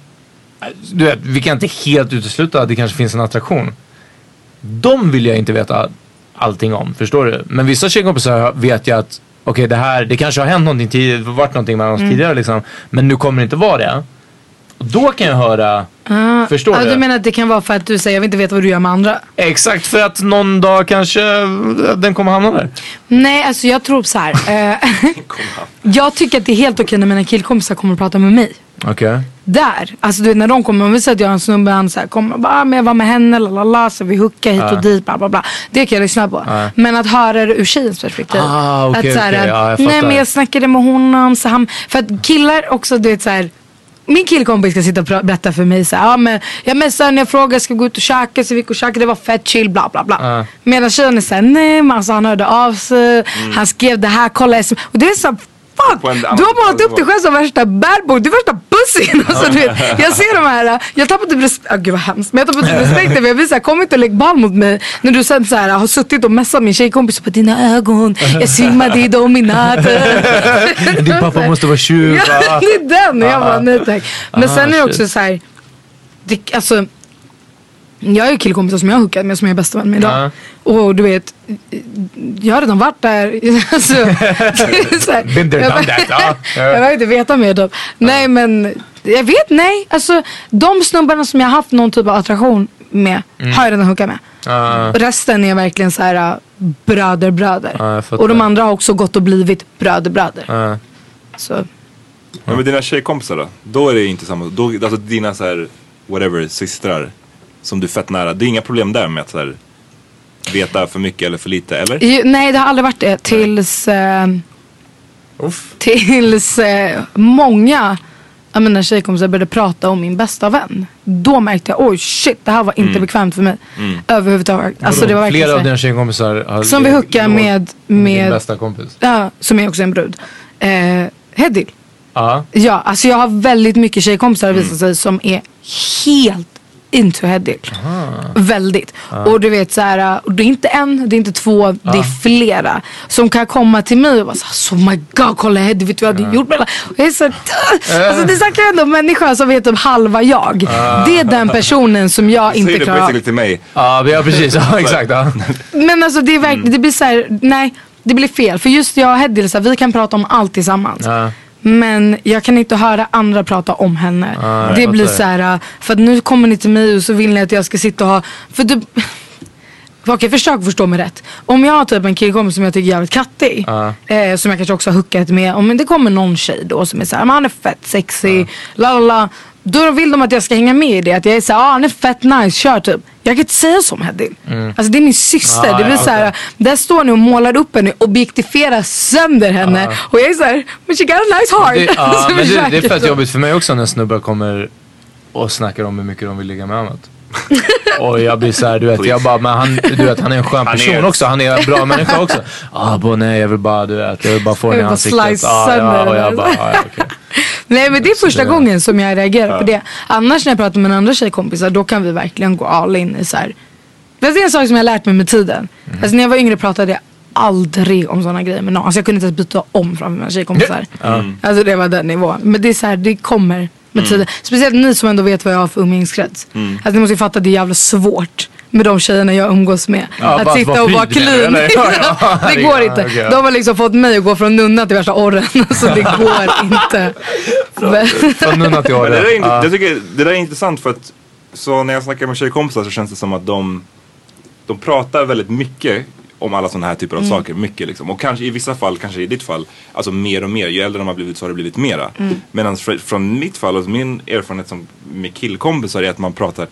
Speaker 2: du vet, vi kan inte helt utesluta att det kanske finns en attraktion. De vill jag inte veta allting om, förstår du? Men vissa tjejkompisar vet jag att okej det här, det kanske har hänt någonting tidigare, varit någonting mellan oss
Speaker 3: Mm.
Speaker 2: tidigare liksom. Men nu kommer det inte vara det. Och då kan jag höra,
Speaker 3: Ah,
Speaker 2: förstår
Speaker 3: ja,
Speaker 2: du?
Speaker 3: Du menar att det kan vara för att du säger jag vill inte veta vad du gör med andra?
Speaker 2: Exakt, för att någon dag kanske den kommer hamna där.
Speaker 3: Nej, alltså jag tror så här. eh, jag tycker att det är helt okej när mina killkompisar kommer och pratar med mig.
Speaker 2: Okej.
Speaker 3: Där, alltså du vet när de kommer, om vi säger att jag har en snubbe, han så här, kommer och bara, ah, men jag var med henne, lalala, så vi hookar hit och dit, bla bla bla. Det kan jag lyssna på.
Speaker 2: Ja.
Speaker 3: Men att höra det ur tjejens perspektiv.
Speaker 2: Ah, okej,
Speaker 3: att så här,
Speaker 2: okej, ja,
Speaker 3: nej men jag snackade med honom, så han, för att killar också, du vet så här. Min killkompis ska sitta och berätta för mig såhär, ja men jag messade henne, jag frågade, ska vi gå ut och käka? Så vi gick och käkade, det var fett chill, bla bla bla.
Speaker 2: Ja.
Speaker 3: Medan tjejen är såhär, nej men alltså han hörde av sig, han skrev det här, kolla sm Och det är så Fuck! Du har målat upp dig själv som värsta bad boy, du är värsta pussyn. Alltså, du vet, jag ser de här, jag tappar typ respekt, oh, gud vad hemskt. Men jag tappar typ respekten för jag blir såhär, kom inte och lägg ball mot mig. När du sen såhär, har suttit och messat min tjejkompis på dina ögon, jag svimmade i dem i natt.
Speaker 2: Din pappa måste vara tjuv.
Speaker 3: Ja, det är den. Jag bara, nej tack. Men
Speaker 2: Ah,
Speaker 3: sen är det också
Speaker 2: shit.
Speaker 3: så här, det, alltså, jag har ju killkompisar som jag har hookat med som jag är bästa vän med idag.
Speaker 2: Ja.
Speaker 3: Och du vet, jag har redan varit där. alltså, här,
Speaker 2: Been there,
Speaker 3: jag,
Speaker 2: done that. Ja.
Speaker 3: jag behöver inte veta mer typ. Nej men, jag vet nej. Alltså de snubbarna som jag har haft någon typ av attraktion med
Speaker 2: Mm.
Speaker 3: har jag redan hookat med.
Speaker 2: Ja.
Speaker 3: Och resten är verkligen så här bröder bröder.
Speaker 2: Ja, fattar.
Speaker 3: och de andra har också gått och blivit bröder bröder.
Speaker 2: Ja.
Speaker 3: Så.
Speaker 5: Men med dina tjejkompisar då? Då är det inte samma. Då, alltså dina så här, whatever, systrar som du är fett nära. Det är inga problem där med att så här, veta för mycket eller för lite, eller?
Speaker 3: Ju, nej det har aldrig varit det tills, eh, tills eh, många av mina tjejkompisar började prata om min bästa vän. Då märkte jag oj shit det här var inte
Speaker 2: Mm.
Speaker 3: bekvämt för mig.
Speaker 2: Mm.
Speaker 3: Överhuvudtaget. Alltså, det var verkligen
Speaker 2: Flera
Speaker 3: så
Speaker 2: av dina tjejkompisar
Speaker 3: Som vi hookar
Speaker 2: låg-
Speaker 3: med,
Speaker 2: Din
Speaker 3: med
Speaker 2: bästa kompis.
Speaker 3: ja, som är också en brud. Eh, Hedil.
Speaker 2: Ja.
Speaker 3: Ja, alltså jag har väldigt mycket tjejkompisar
Speaker 2: Mm.
Speaker 3: visat sig som är helt into Hedil. Väldigt.
Speaker 2: Ja.
Speaker 3: Och du vet så här, det är inte en, det är inte två, det är flera. Som kan komma till mig och vara så här, oh my god kolla Hedil, vet du vad jag hade gjort med henne?" Och jag är så här, alltså det snackar ändå om människor som vet typ halva jag.
Speaker 2: Ja.
Speaker 3: Det är den personen som jag inte
Speaker 5: det
Speaker 3: klarar av.
Speaker 5: basically till mig.
Speaker 2: Ja, precis. Ja, exakt. Ja.
Speaker 3: Men alltså det är verkligen, det blir så här, nej det blir fel. För just jag och Hedil, vi kan prata om allt tillsammans. Men jag kan inte höra andra prata om henne.
Speaker 2: Jag
Speaker 3: det blir så här, äh, för att nu kommer ni till mig och så vill ni att jag ska sitta och ha, för du, Okej, försök förstå mig rätt. Om jag har typ en killkompis som jag tycker är jävligt kattig.
Speaker 2: Ja.
Speaker 3: Eh, som jag kanske också har hookat med. Om det kommer någon tjej då som är såhär, han är fett sexy. La la la. Då vill de att jag ska hänga med i det. Att jag är såhär, ah, han är fett nice, kör typ. Jag kan inte säga som Hedil.
Speaker 2: Mm.
Speaker 3: Alltså det är min syster.
Speaker 2: Ah,
Speaker 3: det blir
Speaker 2: ja,
Speaker 3: så här,
Speaker 2: okej.
Speaker 3: där står ni och målar upp henne, objektifierar sönder henne.
Speaker 2: Ah.
Speaker 3: Och jag är såhär, men she got a nice heart.
Speaker 2: Det,
Speaker 3: Så
Speaker 2: men det, det är fett jobbigt för mig också när snubbar kommer och snackar om hur mycket de vill ligga med annat. och jag blir såhär, du vet, jag bara, men han, du vet, han är en skön
Speaker 5: Han är-
Speaker 2: person också. Han är en bra människa också. Ah, bo, nej, jag vill bara, du vet, jag vill bara få den i ansiktet. Ah,
Speaker 3: sönder
Speaker 2: ja, och
Speaker 3: den.
Speaker 2: jag bara, ah.
Speaker 3: Nej men det är första
Speaker 2: det-
Speaker 3: gången som jag reagerar
Speaker 2: Ja.
Speaker 3: på det. Annars när jag pratar med andra tjejkompisar då kan vi verkligen gå all in i så här. Fast det är en sak som jag har lärt mig med tiden.
Speaker 2: Mm.
Speaker 3: Alltså när jag var yngre pratade jag aldrig om sådana grejer med någon. Alltså jag kunde inte ens byta om framför mina tjejkompisar.
Speaker 2: Mm.
Speaker 3: Alltså det var den nivån. Men det är så här, det kommer med
Speaker 2: Mm.
Speaker 3: tiden. Speciellt ni som ändå vet vad jag har för umgängeskrets.
Speaker 2: Mm.
Speaker 3: Alltså ni måste ju fatta att det är jävla svårt med de tjejerna jag umgås med.
Speaker 2: Ja,
Speaker 3: att sitta och vara clean. det går inte.
Speaker 2: ja.
Speaker 3: De har liksom fått mig att gå från nunna till värsta orren. Alltså det går inte. Men-
Speaker 2: Från nunna till
Speaker 5: Men det, där är, jag tycker, det där är intressant för att så när jag snackar med tjejkompisar så känns det som att de, de pratar väldigt mycket om alla sådana här typer av
Speaker 3: Mm.
Speaker 5: saker. Mycket liksom. Och kanske i vissa fall, kanske i ditt fall, alltså mer och mer. Ju äldre de har blivit så har det blivit mera.
Speaker 3: Mm.
Speaker 5: Medan fr- från mitt fall, alltså min erfarenhet som med killkompisar är att man pratar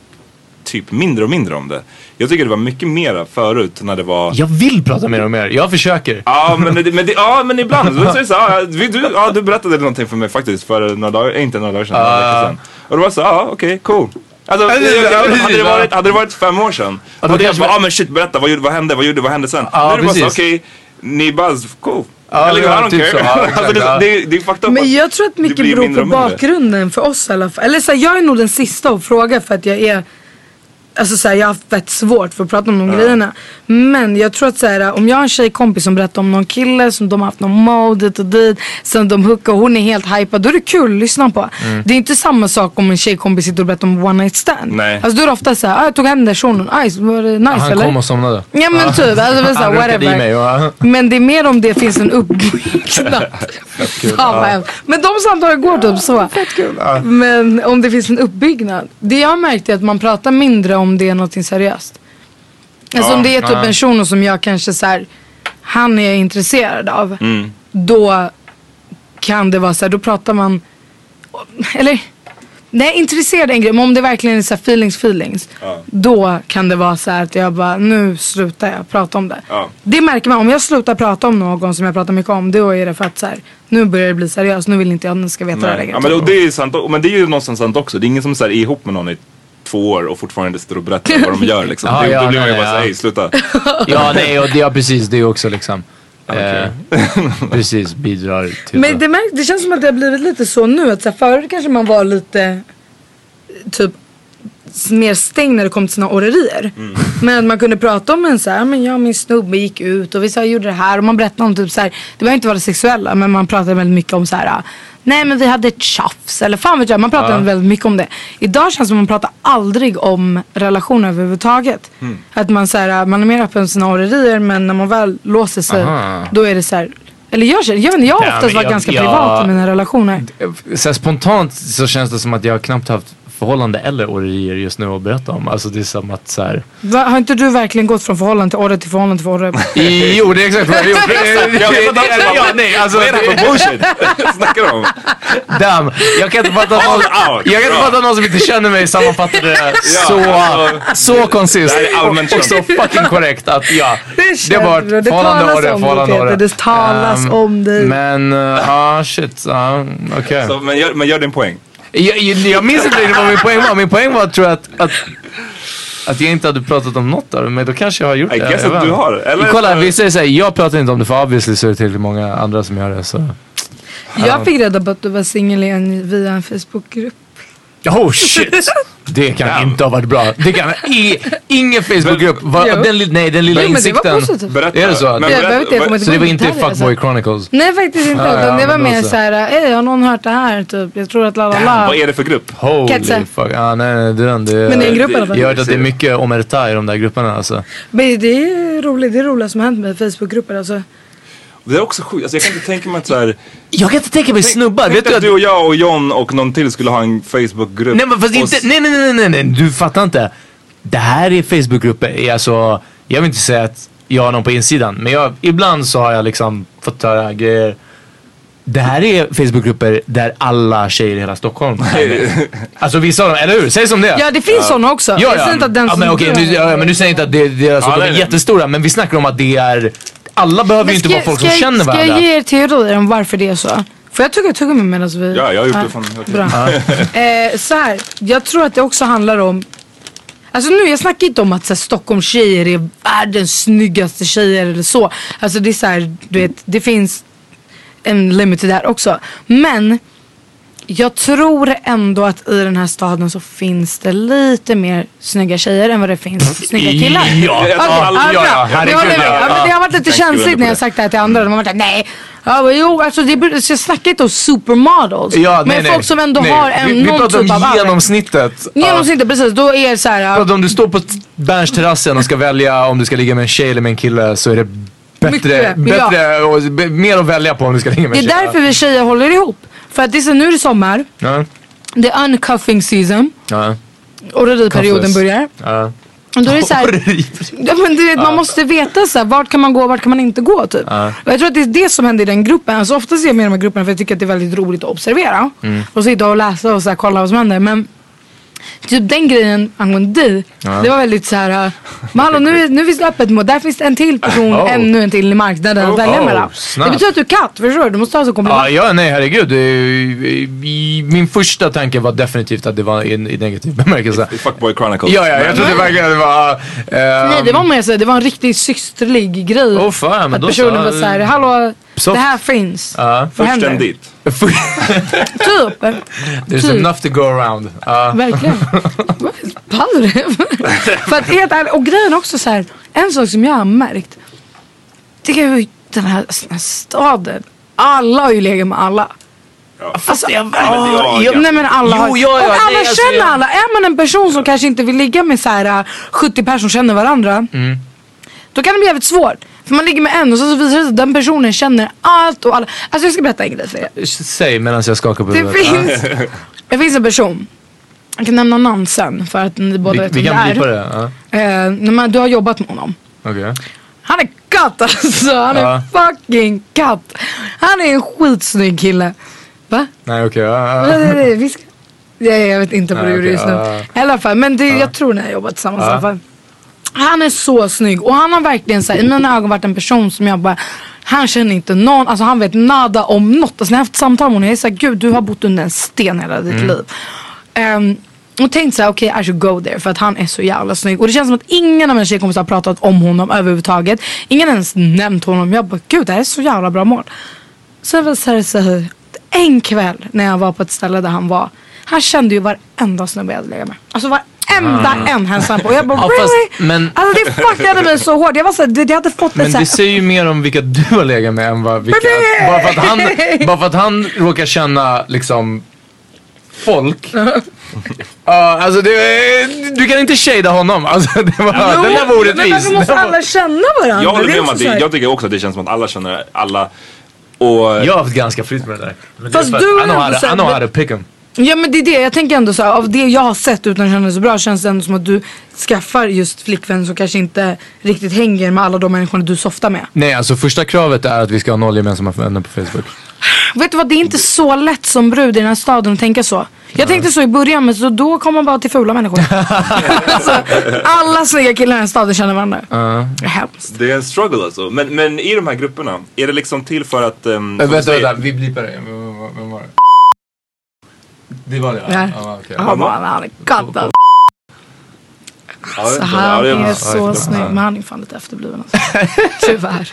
Speaker 5: typ mindre och mindre om det. Jag tycker det var mycket mera förut när det var...
Speaker 2: Jag vill prata mer och mer. Jag försöker.
Speaker 5: Ja men, det, men, det, ja, men ibland så är det så, ja, du, ja, du berättade någonting för mig faktiskt för några dagar, inte några dagar sedan, några
Speaker 2: Ah.
Speaker 5: veckor sedan. Och det var så, ja okej, cool. Alltså, hade, det varit, hade det varit fem år sedan,
Speaker 2: Ja,
Speaker 5: då hade jag
Speaker 2: kanske-
Speaker 5: bara, ah, men shit berätta, vad, gjorde, vad hände, vad gjorde, vad hände sen?
Speaker 2: Ja,
Speaker 5: nu är det bara okej, ni bara, cool.
Speaker 2: Ja,
Speaker 5: Eller,
Speaker 2: ja,
Speaker 5: I don't
Speaker 2: typ
Speaker 5: care.
Speaker 2: så,
Speaker 5: alltså, det, det, det är fucked up
Speaker 3: Men jag tror att mycket beror på bakgrunden för oss i alla fall. Eller så här, jag är nog den sista att fråga för att jag är Alltså så här, jag har fett svårt för att prata om de grejerna. Men jag tror att så här, om jag har en tjejkompis som berättar om någon kille som de har haft någon mode dit och dit. Sen de hookar och hon är helt hypad. Då är det kul att lyssna på.
Speaker 5: Mm.
Speaker 3: Det är inte samma sak om en tjejkompis sitter och berättar om one night stand.
Speaker 5: Nej.
Speaker 3: Alltså då är det ofta så här, ah, jag tog hem den shunon. Aj, var det nice
Speaker 2: Han
Speaker 3: eller?
Speaker 2: kom och somnade.
Speaker 3: Ja men typ, alltså men så här,
Speaker 2: Han
Speaker 3: whatever.
Speaker 2: mig. va?
Speaker 3: Men det är mer om det finns en uppbyggnad. Hemskt. Men de samtalen går typ så. Men om det finns en uppbyggnad. Det jag har märkt är att man pratar mindre om det är något seriöst. Alltså
Speaker 5: Ja,
Speaker 3: om det är typ
Speaker 2: ja.
Speaker 3: en shuno som jag kanske så här, han är jag intresserad av.
Speaker 5: Mm.
Speaker 3: Då kan det vara så här, då pratar man, eller Nej, intresserad är en grej, men om det verkligen är så feelings feelings. Då kan det vara så här att jag bara, nu slutar jag prata om det.
Speaker 5: Ja.
Speaker 3: Det märker man, om jag slutar prata om någon som jag pratar mycket om, då är det för att så här, nu börjar det bli seriöst, nu vill inte jag att ni ska veta det
Speaker 5: Nej.
Speaker 3: längre.
Speaker 5: Ja, men, och det är sant, men det är ju någonstans sant också. Det är ingen som så här, är ihop med någon i två år och fortfarande sitter och berättar vad de gör liksom.
Speaker 2: Ja,
Speaker 5: det,
Speaker 2: ja,
Speaker 5: då blir man ju bara
Speaker 2: ja.
Speaker 5: såhär, hej sluta.
Speaker 2: Ja, nej, och det, ja, precis. Det är också liksom.
Speaker 5: Okej.
Speaker 2: Eh, precis, bidrar till
Speaker 3: Men det, märk, det känns som att det har blivit lite så nu. Att så här, förut kanske man var lite typ mer stängd när det kom till sina orrerier. Men att man kunde prata om en så här, men jag och min snubbe gick ut och vi så här, gjorde det här och man berättade om typ så här, det behöver inte vara sexuella men man pratade väldigt mycket om så här, nej men vi hade ett tjafs eller fan vet jag, man pratade
Speaker 2: Ja.
Speaker 3: väldigt mycket om det. Idag känns det som att man pratar aldrig om relationer överhuvudtaget. Att man så här, man är mer öppen för sina orrerier men när man väl låser sig
Speaker 2: Aha.
Speaker 3: då är det så här, eller jag känner, jag vet inte, jag har oftast varit
Speaker 2: jag-
Speaker 3: ganska
Speaker 2: jag-
Speaker 3: privat i mina relationer.
Speaker 2: så spontant så känns det som att jag knappt haft förhållande eller orerier just nu att berätta om. Alltså det är som att så här.
Speaker 3: Va, har inte du verkligen gått från förhållande till orre till förhållande till orre?
Speaker 2: Jo, det är exakt vad jag har gjort.
Speaker 5: Jag vet inte
Speaker 2: Ja, nej, alltså,
Speaker 5: Vad är det här för bullshit? snackar du om?
Speaker 2: damn, jag kan inte fatta att någon, jag kan inte fatta att någon som inte känner mig sammanfattade det så,
Speaker 5: alltså,
Speaker 2: så koncist och, och så fucking korrekt att ja.
Speaker 3: Det
Speaker 2: Det har varit förhållande
Speaker 3: talas
Speaker 2: orre,
Speaker 3: om
Speaker 2: förhållande orre.
Speaker 3: Det talas
Speaker 2: Ehm,
Speaker 3: om dig.
Speaker 2: Men, uh, ja shit, okej.
Speaker 5: Så, men, gör, men gör din poäng.
Speaker 2: Jag, jag, minns inte riktigt vad min poäng var. Min poäng var tror jag att, att, att jag inte hade pratat om något av det. Men då kanske jag har gjort
Speaker 5: I
Speaker 2: det.
Speaker 5: guess
Speaker 2: Jag
Speaker 5: att du har. Eller
Speaker 2: Kolla, vi säger såhär, jag pratar inte om det för obviously så är det tillräckligt många andra som gör det. Så.
Speaker 3: Jag fick reda på att du var singel igen via en Facebookgrupp.
Speaker 2: Oh shit! Det kan inte ha varit bra. Det kan, i, ingen Facebookgrupp, den, nej den lilla
Speaker 3: Jo, men det var
Speaker 2: insikten.
Speaker 3: positivt.
Speaker 5: Berätta.
Speaker 2: Är det så?
Speaker 5: Men
Speaker 3: Jag
Speaker 5: berätta-
Speaker 3: jag inte
Speaker 2: Så det var inte Fuckboy
Speaker 3: alltså.
Speaker 2: Chronicles?
Speaker 3: Nej faktiskt inte.
Speaker 2: Ja, ja,
Speaker 3: det var mer
Speaker 2: så.
Speaker 3: såhär, ey har någon hört det här? Typ. Jag tror att la la la.
Speaker 5: Vad är det för grupp?
Speaker 2: Holy
Speaker 3: Ketsa.
Speaker 2: fuck. Ah, nej, nej, det, är den, det,
Speaker 3: Men det är en grupp i alla fall.
Speaker 2: Jag har hört att det är mycket omerta i de där grupperna alltså.
Speaker 3: Men det är roligt, det är roligt som har hänt med Facebookgrupper alltså.
Speaker 5: Det är också sjukt. Alltså, jag kan inte tänka mig att så här,
Speaker 2: Jag kan inte tänka mig snubbar.
Speaker 5: Tänk
Speaker 2: Vet du
Speaker 5: att du och jag och John och någon till skulle ha en Facebookgrupp.
Speaker 2: Nej men fast inte, nej nej nej nej nej, du fattar inte. Det här är Facebookgrupper, alltså, jag vill inte säga att jag har någon på insidan, men jag, ibland så har jag liksom fått höra grejer. Det här är Facebookgrupper där alla tjejer i hela Stockholm. Alltså vissa av dem, eller hur? Säg som det.
Speaker 3: Ja det finns sådana också.
Speaker 2: Ja,
Speaker 3: Jag
Speaker 2: ja.
Speaker 3: säger inte att den
Speaker 2: ja, men, okej,
Speaker 3: du-
Speaker 2: nu, ja, ja, men du säger inte att det, det är, alltså,
Speaker 5: Ja,
Speaker 2: de
Speaker 5: nej,
Speaker 2: är
Speaker 5: nej.
Speaker 2: jättestora, men vi snackar om att det är alla behöver ju inte
Speaker 3: ska,
Speaker 2: vara folk
Speaker 3: ska,
Speaker 2: som känner
Speaker 3: Ska
Speaker 2: varandra.
Speaker 3: jag ge er teorier om varför det är så? Får jag tugga tuggummi medan vi...
Speaker 5: Ja, jag har gjort det fan.
Speaker 3: Bra. eh, så här, jag tror att det också handlar om Alltså nu, jag snackar inte om att så här, Stockholms tjejer är världens snyggaste tjejer eller så. Alltså det är så här, du vet, det finns en limit till där också. Men jag tror ändå att i den här staden så finns det lite mer snygga tjejer än vad det finns snygga killar.
Speaker 2: Ja,
Speaker 3: Okej,
Speaker 5: ja,
Speaker 3: ja,
Speaker 2: ja,
Speaker 3: bra.
Speaker 2: ja,
Speaker 3: Det vi.
Speaker 2: ja.
Speaker 3: Ja, det har varit lite känsligt när jag
Speaker 5: det.
Speaker 3: sagt det här till andra. De har varit såhär, nej. Ja, men jo, alltså det, så jag snackar inte om supermodels.
Speaker 2: Ja,
Speaker 3: men
Speaker 2: nej, nej.
Speaker 3: folk som ändå
Speaker 2: nej.
Speaker 3: har en,
Speaker 2: vi, vi
Speaker 3: någon
Speaker 2: pratar
Speaker 3: typ av
Speaker 2: om
Speaker 3: aura.
Speaker 2: genomsnittet.
Speaker 3: Genomsnittet, precis. Då är det såhär.
Speaker 2: För att om du står på Berns-terrassen och ska välja om du ska ligga med en tjej eller med en kille så är det bättre,
Speaker 3: Mycket,
Speaker 2: bättre och b- mer att välja på om du ska ligga med
Speaker 3: Det
Speaker 2: en
Speaker 3: är
Speaker 2: tjej.
Speaker 3: därför vi tjejer håller ihop. För att det är så, nu är det sommar.
Speaker 2: Ja,
Speaker 3: Det är uncuffing season.
Speaker 2: ja,
Speaker 3: Och perioden
Speaker 2: Cuffless.
Speaker 3: börjar.
Speaker 2: ja.
Speaker 3: Och då är det så här, ja, men du vet, Man måste veta så här, vart kan man gå och vart kan man inte gå. Typ. Och jag tror att det är det som händer i den gruppen. Alltså, ofta ser jag med i de här grupperna för jag tycker att det är väldigt roligt att observera.
Speaker 2: Mm.
Speaker 3: Och sitta och läsa och så här, kolla vad som händer. Men Typ den grejen angående dig,
Speaker 2: Ja.
Speaker 3: det var väldigt så här. äh, Men hallå nu, nu finns det öppet mål, där finns det en till person,
Speaker 2: Oh.
Speaker 3: ännu en till i marknaden att
Speaker 2: Oh,
Speaker 3: välja
Speaker 2: oh,
Speaker 3: mellan.
Speaker 2: snabbt.
Speaker 3: Det betyder att du är katt, förstår du? Du måste ha så komplimang.
Speaker 2: Ja, ja, nej herregud. Min första tanke var definitivt att det var i, negativ bemärkelse.
Speaker 5: Fuckboy Chronicles.
Speaker 2: Ja, ja, jag trodde verkligen att det var... ehm,
Speaker 3: Nej det var mer så, det var en riktigt systerlig grej.
Speaker 2: Åh fan, men
Speaker 3: att
Speaker 2: då
Speaker 3: personen
Speaker 2: så-
Speaker 3: var såhär, hallå
Speaker 2: Soft.
Speaker 3: det här finns.
Speaker 2: Ja.
Speaker 3: Vad händer?
Speaker 5: dit.
Speaker 3: Typ.
Speaker 2: There's
Speaker 3: Typ.
Speaker 2: enough to go around. Ja.
Speaker 3: Verkligen. För att helt ärligt, och grejen också så här, en sak som jag har märkt. Det är ju den här, den här staden. Alla har ju legat med alla. Alltså,
Speaker 2: jag-
Speaker 3: ja,
Speaker 2: ja.
Speaker 3: nej men alla
Speaker 2: Jo,
Speaker 3: har
Speaker 2: ja, ja,
Speaker 3: och alla
Speaker 2: nej, alltså,
Speaker 3: känner alla. Är man en person som kanske inte vill ligga med så här äh, 70 personer som känner varandra.
Speaker 2: Mm.
Speaker 3: Då kan det bli jävligt svårt. För man ligger med en och så visar det sig att den personen känner allt och alla. Alltså jag ska berätta en grej för er.
Speaker 2: Säg medan jag skakar på
Speaker 3: Det
Speaker 2: huvudet.
Speaker 3: finns, det finns en person. Jag kan nämna namn sen för att ni båda
Speaker 2: Vi,
Speaker 3: vet
Speaker 2: vi
Speaker 3: vem
Speaker 2: kan
Speaker 3: det är.
Speaker 2: det. Ja.
Speaker 3: Eh, du har jobbat med honom.
Speaker 2: Okej.
Speaker 3: Han är katt alltså. Han är
Speaker 2: Ja.
Speaker 3: fucking katt. Han är en skitsnygg kille. Va?
Speaker 2: Nej okej.
Speaker 3: vi ska... Nej, jag vet inte vad du gjorde just nu. I alla fall, men det, jag tror ni har jobbat tillsammans i alla fall. Han är så snygg och han har verkligen så här, i mina ögon varit en person som jag bara han känner inte någon, alltså han vet nada om något. Alltså när jag har haft samtal med honom, jag är såhär, gud du har bott under en sten hela ditt
Speaker 2: Mm.
Speaker 3: liv. Ehm, och tänkte såhär, okej I should go there för att han är så jävla snygg. Och det känns som att ingen av mina tjejkompisar har pratat om honom överhuvudtaget. Ingen ens nämnt honom. Jag bara, gud det här är så jävla bra mål. Sen var det så här, så här, en kväll när jag var på ett ställe där han var. Han kände ju varenda snubbe jag hade legat med. Alltså varenda
Speaker 2: Ah.
Speaker 3: en hälsade på. Och jag bara
Speaker 2: Ja,
Speaker 3: really?
Speaker 2: fast- men-
Speaker 3: Alltså det fuckade mig så hårt. Jag var såhär, det- jag hade fått
Speaker 2: Men det
Speaker 3: såhär.
Speaker 2: säger ju mer om vilka du har legat med än vad vilka...
Speaker 3: Men det-
Speaker 2: Bara för att han, bara för att han råkar känna liksom folk. Ja, alltså det, du kan inte shada honom. Alltså det var, den där var
Speaker 3: Men
Speaker 2: orättvis.
Speaker 3: varför måste
Speaker 2: var-
Speaker 3: alla känna varandra?
Speaker 5: Jag håller
Speaker 3: Det är
Speaker 5: med om att det,
Speaker 3: här-
Speaker 5: jag tycker också att det känns som att alla känner alla. Och
Speaker 2: Jag har haft ganska fritt med det där. Men det
Speaker 3: Fast
Speaker 2: att
Speaker 3: du
Speaker 2: I know
Speaker 3: är
Speaker 2: how
Speaker 3: ändå
Speaker 2: to- I know how to pick 'em.
Speaker 3: Ja men det är det, jag tänker ändå så här, av det jag har sett utan att känna så bra känns det ändå som att du skaffar just flickvän som kanske inte riktigt hänger med alla de människorna du softar med.
Speaker 2: Nej, alltså första kravet är att vi ska ha noll gemensamma vänner på Facebook.
Speaker 3: Vet du vad, det är inte så lätt som brud i den här staden att tänka så. Jag tänkte så i början men så då kommer man bara till fula människor. alltså, alla snygga killar i den här staden känner varandra. Det är hemskt.
Speaker 5: det är en struggle alltså. Men, men i de här grupperna, är det liksom till för att... Um,
Speaker 2: Äh, vänta, vänta, vi blipar det. Vem var det? Det var det?
Speaker 3: Ja.
Speaker 2: Ja, okej.
Speaker 3: Han bara, han är katt alltså. Så han är så snygg men han är fan lite efterbliven alltså. Tyvärr.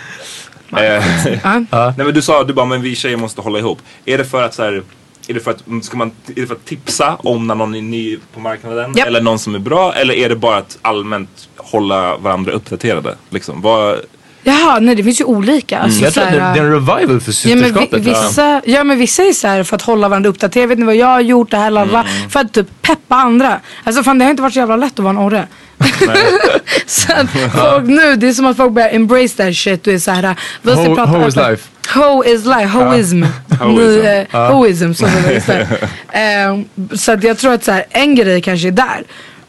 Speaker 5: Eh. Nej men du sa, du bara, men vi tjejer måste hålla ihop. Är det för att så här, är det för att, ska man, är det för att tipsa om när någon är ny på marknaden?
Speaker 3: Japp.
Speaker 5: Eller någon som är bra? Eller är det bara att allmänt hålla varandra uppdaterade? Liksom, vad,
Speaker 3: Jaha, nej det finns ju olika. Alltså,
Speaker 2: Mm. Jag tror
Speaker 3: så
Speaker 2: att det,
Speaker 3: här,
Speaker 2: det är en revival för
Speaker 3: Ja men, vi,
Speaker 2: systerskapet.
Speaker 3: vissa, ja men vissa är så här för att hålla varandra uppdaterade. Vet ni vad jag har gjort? Det här, lalala.
Speaker 2: Mm.
Speaker 3: För att typ peppa andra. Alltså fan det har inte varit så jävla lätt att vara en orre. så att folk nu, det är som att folk börjar embrace that shit. Du är såhär, vi ska
Speaker 2: Ho-
Speaker 3: prata
Speaker 2: ho is life.
Speaker 3: Ho is life, hoism.
Speaker 5: Hoism.
Speaker 3: Så Så att jag tror att så här, en grej kanske är där.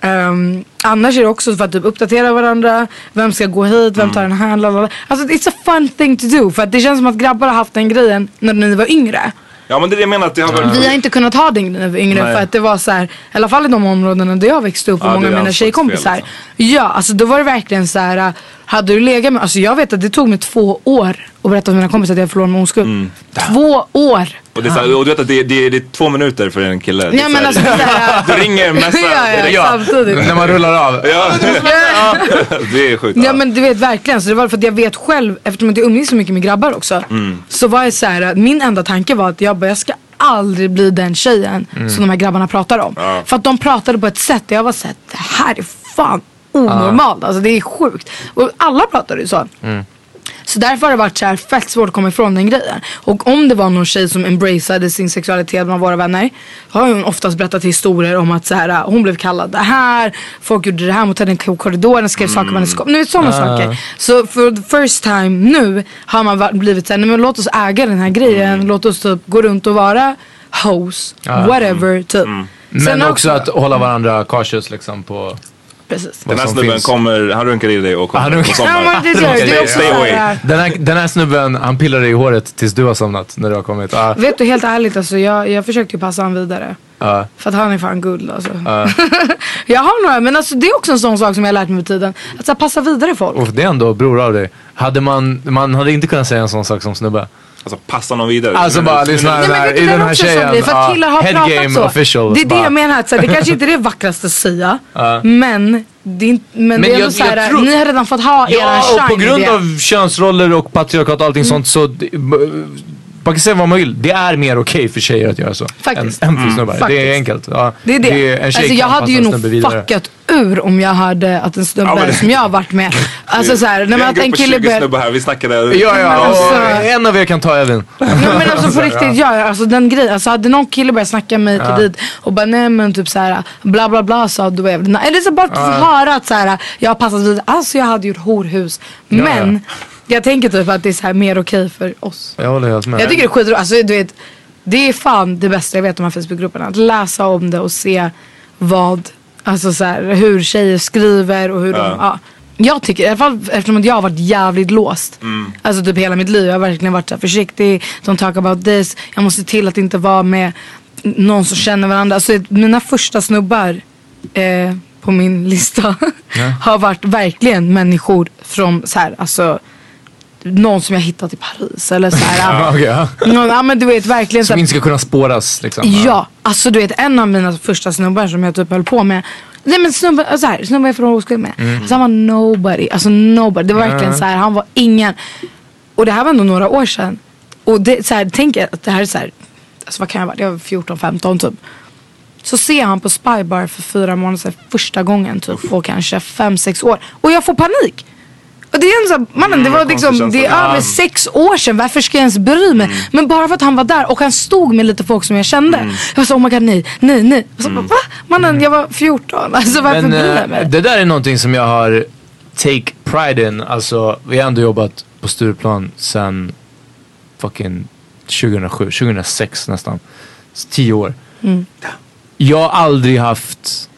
Speaker 3: Ehm, annars är det också för att typ uppdatera varandra. Vem ska gå hit? Vem tar den här? Lalala. Alltså it's a fun thing to do. För att det känns som att grabbar har haft den grejen när ni var yngre.
Speaker 5: ja men det är det jag menar att det har varit...
Speaker 3: Vi har inte kunnat ha den grejen när vi var yngre
Speaker 5: Nej.
Speaker 3: för att det var så här, i alla fall i de områdena där jag växte upp och
Speaker 5: Ja,
Speaker 3: många av mina tjejkompisar.
Speaker 5: liksom.
Speaker 3: Ja, alltså då var det verkligen så här. Hade du legat med, alltså jag vet att det tog mig två år att berätta för mina kompisar att jag förlorade min oskuld.
Speaker 5: Mm.
Speaker 3: Två år!
Speaker 5: Och, det är så och du vet att det, det, det är två minuter för en kille. Det är
Speaker 3: Ja, men alltså, här-
Speaker 5: du ringer mesta
Speaker 3: Ja, ja, samtidigt.
Speaker 2: När man rullar av.
Speaker 5: Ja, det är sjukt.
Speaker 3: Ja men du vet verkligen, så det var för att jag vet själv, eftersom jag umgicks så mycket med grabbar också.
Speaker 5: Mm.
Speaker 3: Så var jag så här, att min enda tanke var att jag bara, jag ska aldrig bli den tjejen
Speaker 5: Mm.
Speaker 3: som de här grabbarna pratar om.
Speaker 5: Ja.
Speaker 3: För att de pratade på ett sätt där jag var såhär, det här är fan onormalt. Alltså det är sjukt. Och alla pratade ju så. Så därför har det varit så här fett svårt att komma ifrån den grejen. Och om det var någon tjej som embraceade sin sexualitet bland våra vänner. Har hon oftast berättat historier om att så här, hon blev kallad det här. Folk gjorde det här mot henne i korridoren, skrev saker på hennes skåp. Nu sådana saker. Så för the first time nu har man blivit såhär, nej men låt oss äga den här grejen. Låt oss typ gå runt och vara hoes, whatever typ.
Speaker 2: Men
Speaker 3: Sen
Speaker 2: också att hålla varandra cautious liksom på
Speaker 3: Precis.
Speaker 5: Den här snubben
Speaker 2: finns.
Speaker 5: kommer, han runkar i dig och kommer
Speaker 2: Han runkar-
Speaker 5: somnar.
Speaker 3: Är också
Speaker 5: Stay away.
Speaker 2: Den här, den här snubben, han pillar dig i håret tills du har somnat när du har kommit. Ah.
Speaker 3: Vet du helt ärligt alltså jag, jag försökte ju passa han vidare.
Speaker 2: Ja.
Speaker 3: För att han är fan guld alltså.
Speaker 2: Ja.
Speaker 3: jag har några, men alltså, det är också en sån sak som jag har lärt mig med tiden. Att så här, passa vidare folk.
Speaker 2: Och det är ändå bror av dig. Hade man, man hade inte kunnat säga en sån sak som snubbe.
Speaker 5: Alltså passa någon vidare.
Speaker 2: Alltså
Speaker 5: Men-
Speaker 2: bara lyssna
Speaker 3: Nej, men
Speaker 2: här, i den
Speaker 3: det
Speaker 2: här tjejen.
Speaker 3: som blir? För att killar har pratat så.
Speaker 2: official.
Speaker 3: Det är det jag menar, att, så här, det kanske inte är det vackraste att säga.
Speaker 2: Ja.
Speaker 3: Men, det är, inte- men,
Speaker 2: Men
Speaker 3: det är
Speaker 2: jag-
Speaker 3: så här,
Speaker 2: tror-
Speaker 3: ni har redan fått ha era
Speaker 2: Ja, och på
Speaker 3: shine
Speaker 2: grund
Speaker 3: det. Mm.
Speaker 2: av könsroller och patriarkat och allting sånt så det- man kan säga vad man vill. Det är mer okej för tjejer att göra så.
Speaker 3: Faktiskt.
Speaker 2: Än, än för snubbar. Det
Speaker 3: Faktiskt.
Speaker 2: är enkelt. Ja,
Speaker 3: Det är det.
Speaker 2: en tjej
Speaker 3: alltså, jag hade ju nog fuckat ur om jag hade att en snubbe
Speaker 5: Ja, men det-
Speaker 3: som jag har varit med. Alltså så här, när
Speaker 5: är
Speaker 3: man
Speaker 5: en
Speaker 3: att en kille
Speaker 5: 20
Speaker 3: börjar...
Speaker 5: snubbar här, vi snackade...
Speaker 2: Ja,
Speaker 3: Men
Speaker 2: ja.
Speaker 3: alltså-
Speaker 2: en av er kan ta Evin.
Speaker 3: Nej, men alltså på riktigt, ja, alltså den grejen. Alltså hade någon kille börjat snacka med mig
Speaker 2: Ja.
Speaker 3: till dit och bara nej men typ såhär bla bla bla sa du är Eller så bara
Speaker 2: Ja.
Speaker 3: höra att såhär jag har passat vidare. Alltså jag hade gjort horhus.
Speaker 2: Ja,
Speaker 3: Men
Speaker 2: ja.
Speaker 3: Jag tänker typ att det är så här mer okej för oss.
Speaker 2: Jag håller helt med.
Speaker 3: Jag tycker det är skitroligt. Alltså du vet. Det är fan det bästa jag vet om de här Facebookgrupperna. Att läsa om det och se vad, alltså så här, hur tjejer skriver och hur de,
Speaker 5: Ja.
Speaker 3: ja. Jag tycker, i alla fall eftersom att jag har varit jävligt låst.
Speaker 5: Mm.
Speaker 3: Alltså typ hela mitt liv. Jag har verkligen varit så här försiktig. Don't talk about this. Jag måste se till att inte vara med någon som känner varandra. Alltså mina första snubbar eh, på min lista har varit verkligen människor från så här, alltså någon som jag hittat i Paris eller så här.
Speaker 2: Ja, okej, ja.
Speaker 3: någon, ja men du vet verkligen så
Speaker 2: Som
Speaker 3: här,
Speaker 2: inte ska kunna spåras liksom.
Speaker 3: Ja, alltså du vet en av mina första snubbar som jag typ höll på med. Nej men snubben, så här, snubben jag från oskuld med.
Speaker 2: Mm.
Speaker 3: Alltså han var nobody, alltså nobody. Det var verkligen
Speaker 2: Mm.
Speaker 3: så här, han var ingen. Och det här var ändå några år sedan. Och det, så här, tänk att det här är så här, alltså vad kan jag vara, jag var 14-15 typ. Så ser han på Spybar för fyra månader sedan första gången typ på kanske 5-6 år. Och jag får panik. Och det är en sån, mannen det var liksom, det är över sex år sedan, varför ska jag ens bry mig? Men bara för att han var där och han stod med lite folk som jag kände. Jag var så oh my god nej, nej, nej. Och så, bara, Va? Mannen jag var 14, alltså varför
Speaker 2: Men
Speaker 3: bryr
Speaker 2: eh,
Speaker 3: jag mig?
Speaker 2: det där är någonting som jag har take pride in. Alltså vi har ändå jobbat på Stureplan sen fucking 2007, 2006 nästan. Så tio år.
Speaker 3: Mm.
Speaker 2: Jag har aldrig haft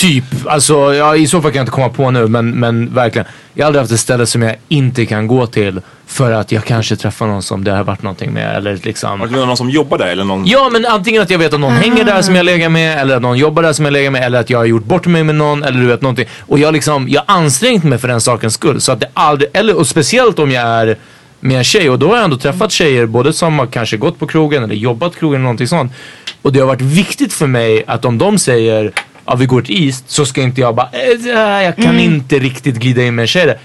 Speaker 2: Typ, alltså ja, i så fall kan jag inte komma på nu men, men verkligen. Jag har aldrig haft ett ställe som jag inte kan gå till för att jag kanske träffar någon som det har varit någonting med eller liksom
Speaker 5: Har du någon som jobbar där eller någon?
Speaker 2: Ja men antingen att jag vet att någon hänger där som jag lägger med eller att någon jobbar där som jag lägger med eller att jag har gjort bort mig med någon eller du vet någonting. Och jag liksom, jag har ansträngt mig för den sakens skull. Så att det aldrig, eller och speciellt om jag är med en tjej och då har jag ändå träffat tjejer både som har kanske gått på krogen eller jobbat krogen eller någonting sånt. Och det har varit viktigt för mig att om de säger ja vi går till East så ska inte jag bara äh, jag kan
Speaker 3: Mm.
Speaker 2: inte riktigt glida in med en tjej där.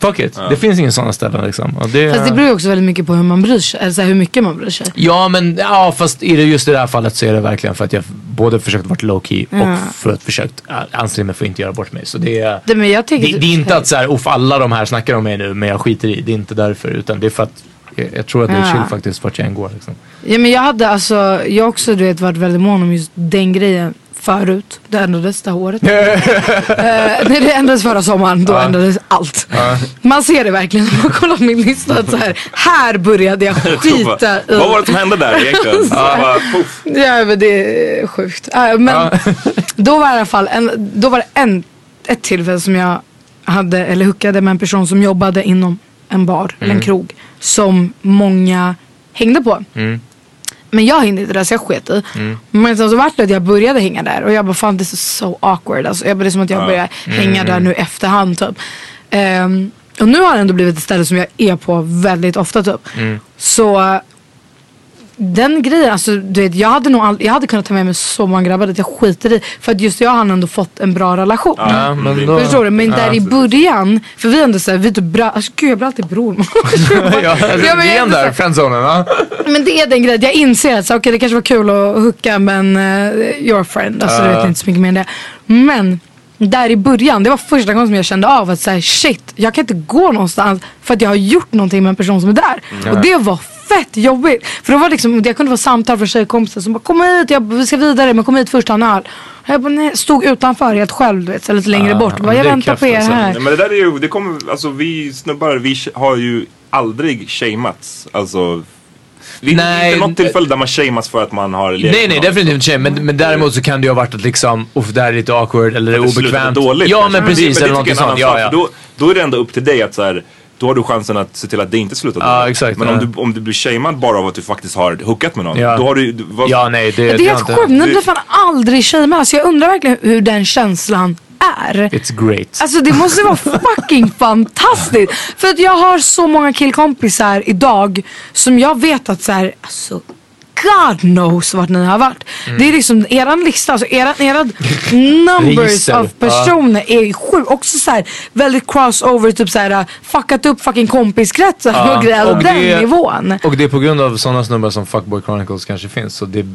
Speaker 2: Fuck it, det finns ingen sådana ställen liksom. Och det,
Speaker 3: Fast det beror ju också väldigt mycket på hur man bryr sig, eller så här, hur mycket man bryr sig.
Speaker 2: Ja men ja, fast i det, just i det här fallet så är det verkligen för att jag både försökt vara low key
Speaker 3: Ja.
Speaker 2: och för att försökt äh, anstränga mig för att inte göra bort mig. Så det är,
Speaker 3: Det, men jag
Speaker 2: det,
Speaker 3: tycker
Speaker 2: det är inte att så här, uff alla de här snackar om mig nu men jag skiter i. Det är inte därför utan det är för att jag, jag tror att det är
Speaker 3: Ja.
Speaker 2: chill faktiskt vart jag än går. Liksom.
Speaker 3: Ja men jag hade alltså, jag också du vet varit väldigt mån om just den grejen förut. Det ändrades det här året. eh, nej det ändrades förra sommaren, då
Speaker 2: Ja.
Speaker 3: ändrades allt.
Speaker 2: Ja.
Speaker 3: Man ser det verkligen när man kollar min lista. Att så här, här började jag skita i.
Speaker 5: Vad var det som hände där egentligen?
Speaker 3: Ja men det är sjukt. Äh, men då var i alla fall en, då var det en, ett tillfälle som jag hade, eller hookade med en person som jobbade inom en bar eller en
Speaker 2: Mm.
Speaker 3: krog. Som många hängde på.
Speaker 2: Mm.
Speaker 3: Men jag hängde inte där så jag sket i.
Speaker 2: Mm.
Speaker 3: Men sen så vart det att jag började hänga där och jag bara fan this is so awkward. Alltså, jag det är som att jag
Speaker 2: Ja.
Speaker 3: börjar hänga
Speaker 2: Mm.
Speaker 3: där nu efterhand typ. Ehm, och nu har det ändå blivit ett ställe som jag är på väldigt ofta typ.
Speaker 2: Mm.
Speaker 3: Så den grejen, alltså du vet jag hade nog all, jag hade kunnat ta med mig så många grabbar att jag skiter i. För att just jag har ändå fått en bra relation.
Speaker 2: Ja, men då-
Speaker 3: Förstår du? Men där
Speaker 2: ja.
Speaker 3: i början, för vi är ändå såhär, vi är typ bra, alltså, gud jag blir alltid bror.
Speaker 2: ja, alltså,
Speaker 3: men jag
Speaker 2: är
Speaker 3: är
Speaker 2: där,
Speaker 3: så-
Speaker 2: friendzonen. Ja.
Speaker 3: Men det är den grejen, jag inser att så, okej, det kanske var kul att hooka men uh, your friend, alltså du
Speaker 2: Ja.
Speaker 3: vet inte så mycket mer än det. Men där i början, det var första gången som jag kände av att säga shit, jag kan inte gå någonstans för att jag har gjort någonting med en person som är där.
Speaker 2: Mm.
Speaker 3: Och det var fett jobbigt. För det var liksom, det kunde vara samtal från tjejkompisar som bara kom hit, jag, vi ska vidare men kom hit först ta en öl. Jag bara, nej, stod utanför helt själv du vet, så lite längre
Speaker 5: Ja,
Speaker 3: bort. Bara, jag väntar på er
Speaker 5: alltså.
Speaker 3: här.
Speaker 5: Nej, men det där är ju, det kommer, alltså vi snubbar, vi har ju aldrig shameats. Alltså, det är
Speaker 2: Nej,
Speaker 5: inte något tillfälle där man shameas för att man har legat
Speaker 2: Nej, nej, definitivt inte tjej. Men, men däremot så kan det ju ha varit att liksom, uff, det här är lite awkward eller det är
Speaker 5: det
Speaker 2: obekvämt.
Speaker 5: dåligt.
Speaker 2: ja, men precis.
Speaker 5: det,
Speaker 2: eller
Speaker 5: men det
Speaker 2: någonting
Speaker 5: tycker jag är en
Speaker 2: sånt. Ja, ja.
Speaker 5: Då, då är det ändå upp till dig att så här, då har du chansen att se till att det inte slutar dåligt.
Speaker 2: exakt,
Speaker 5: Men om, du, om du blir shamead bara av att du faktiskt har hookat med någon,
Speaker 2: Ja.
Speaker 5: då har du... du vad,
Speaker 2: Ja, nej, det,
Speaker 3: Det är
Speaker 2: har
Speaker 3: helt sjukt. Ni blir fan aldrig shamead. Alltså jag undrar verkligen hur den känslan är.
Speaker 2: It's great.
Speaker 3: Alltså det måste vara fucking fantastiskt. För att jag har så många killkompisar idag som jag vet att så här, alltså God knows vart ni har varit.
Speaker 2: Mm.
Speaker 3: Det är liksom eran lista, alltså eran, eran numbers av personer är ju sjukt. Också så här, väldigt crossover, typ så här fuckat upp fucking kompiskretsar
Speaker 2: Ja,
Speaker 3: och grejer. den
Speaker 2: det-
Speaker 3: nivån.
Speaker 2: Och det är på grund av sådana snubbar som Fuckboy Chronicles kanske finns. Så det,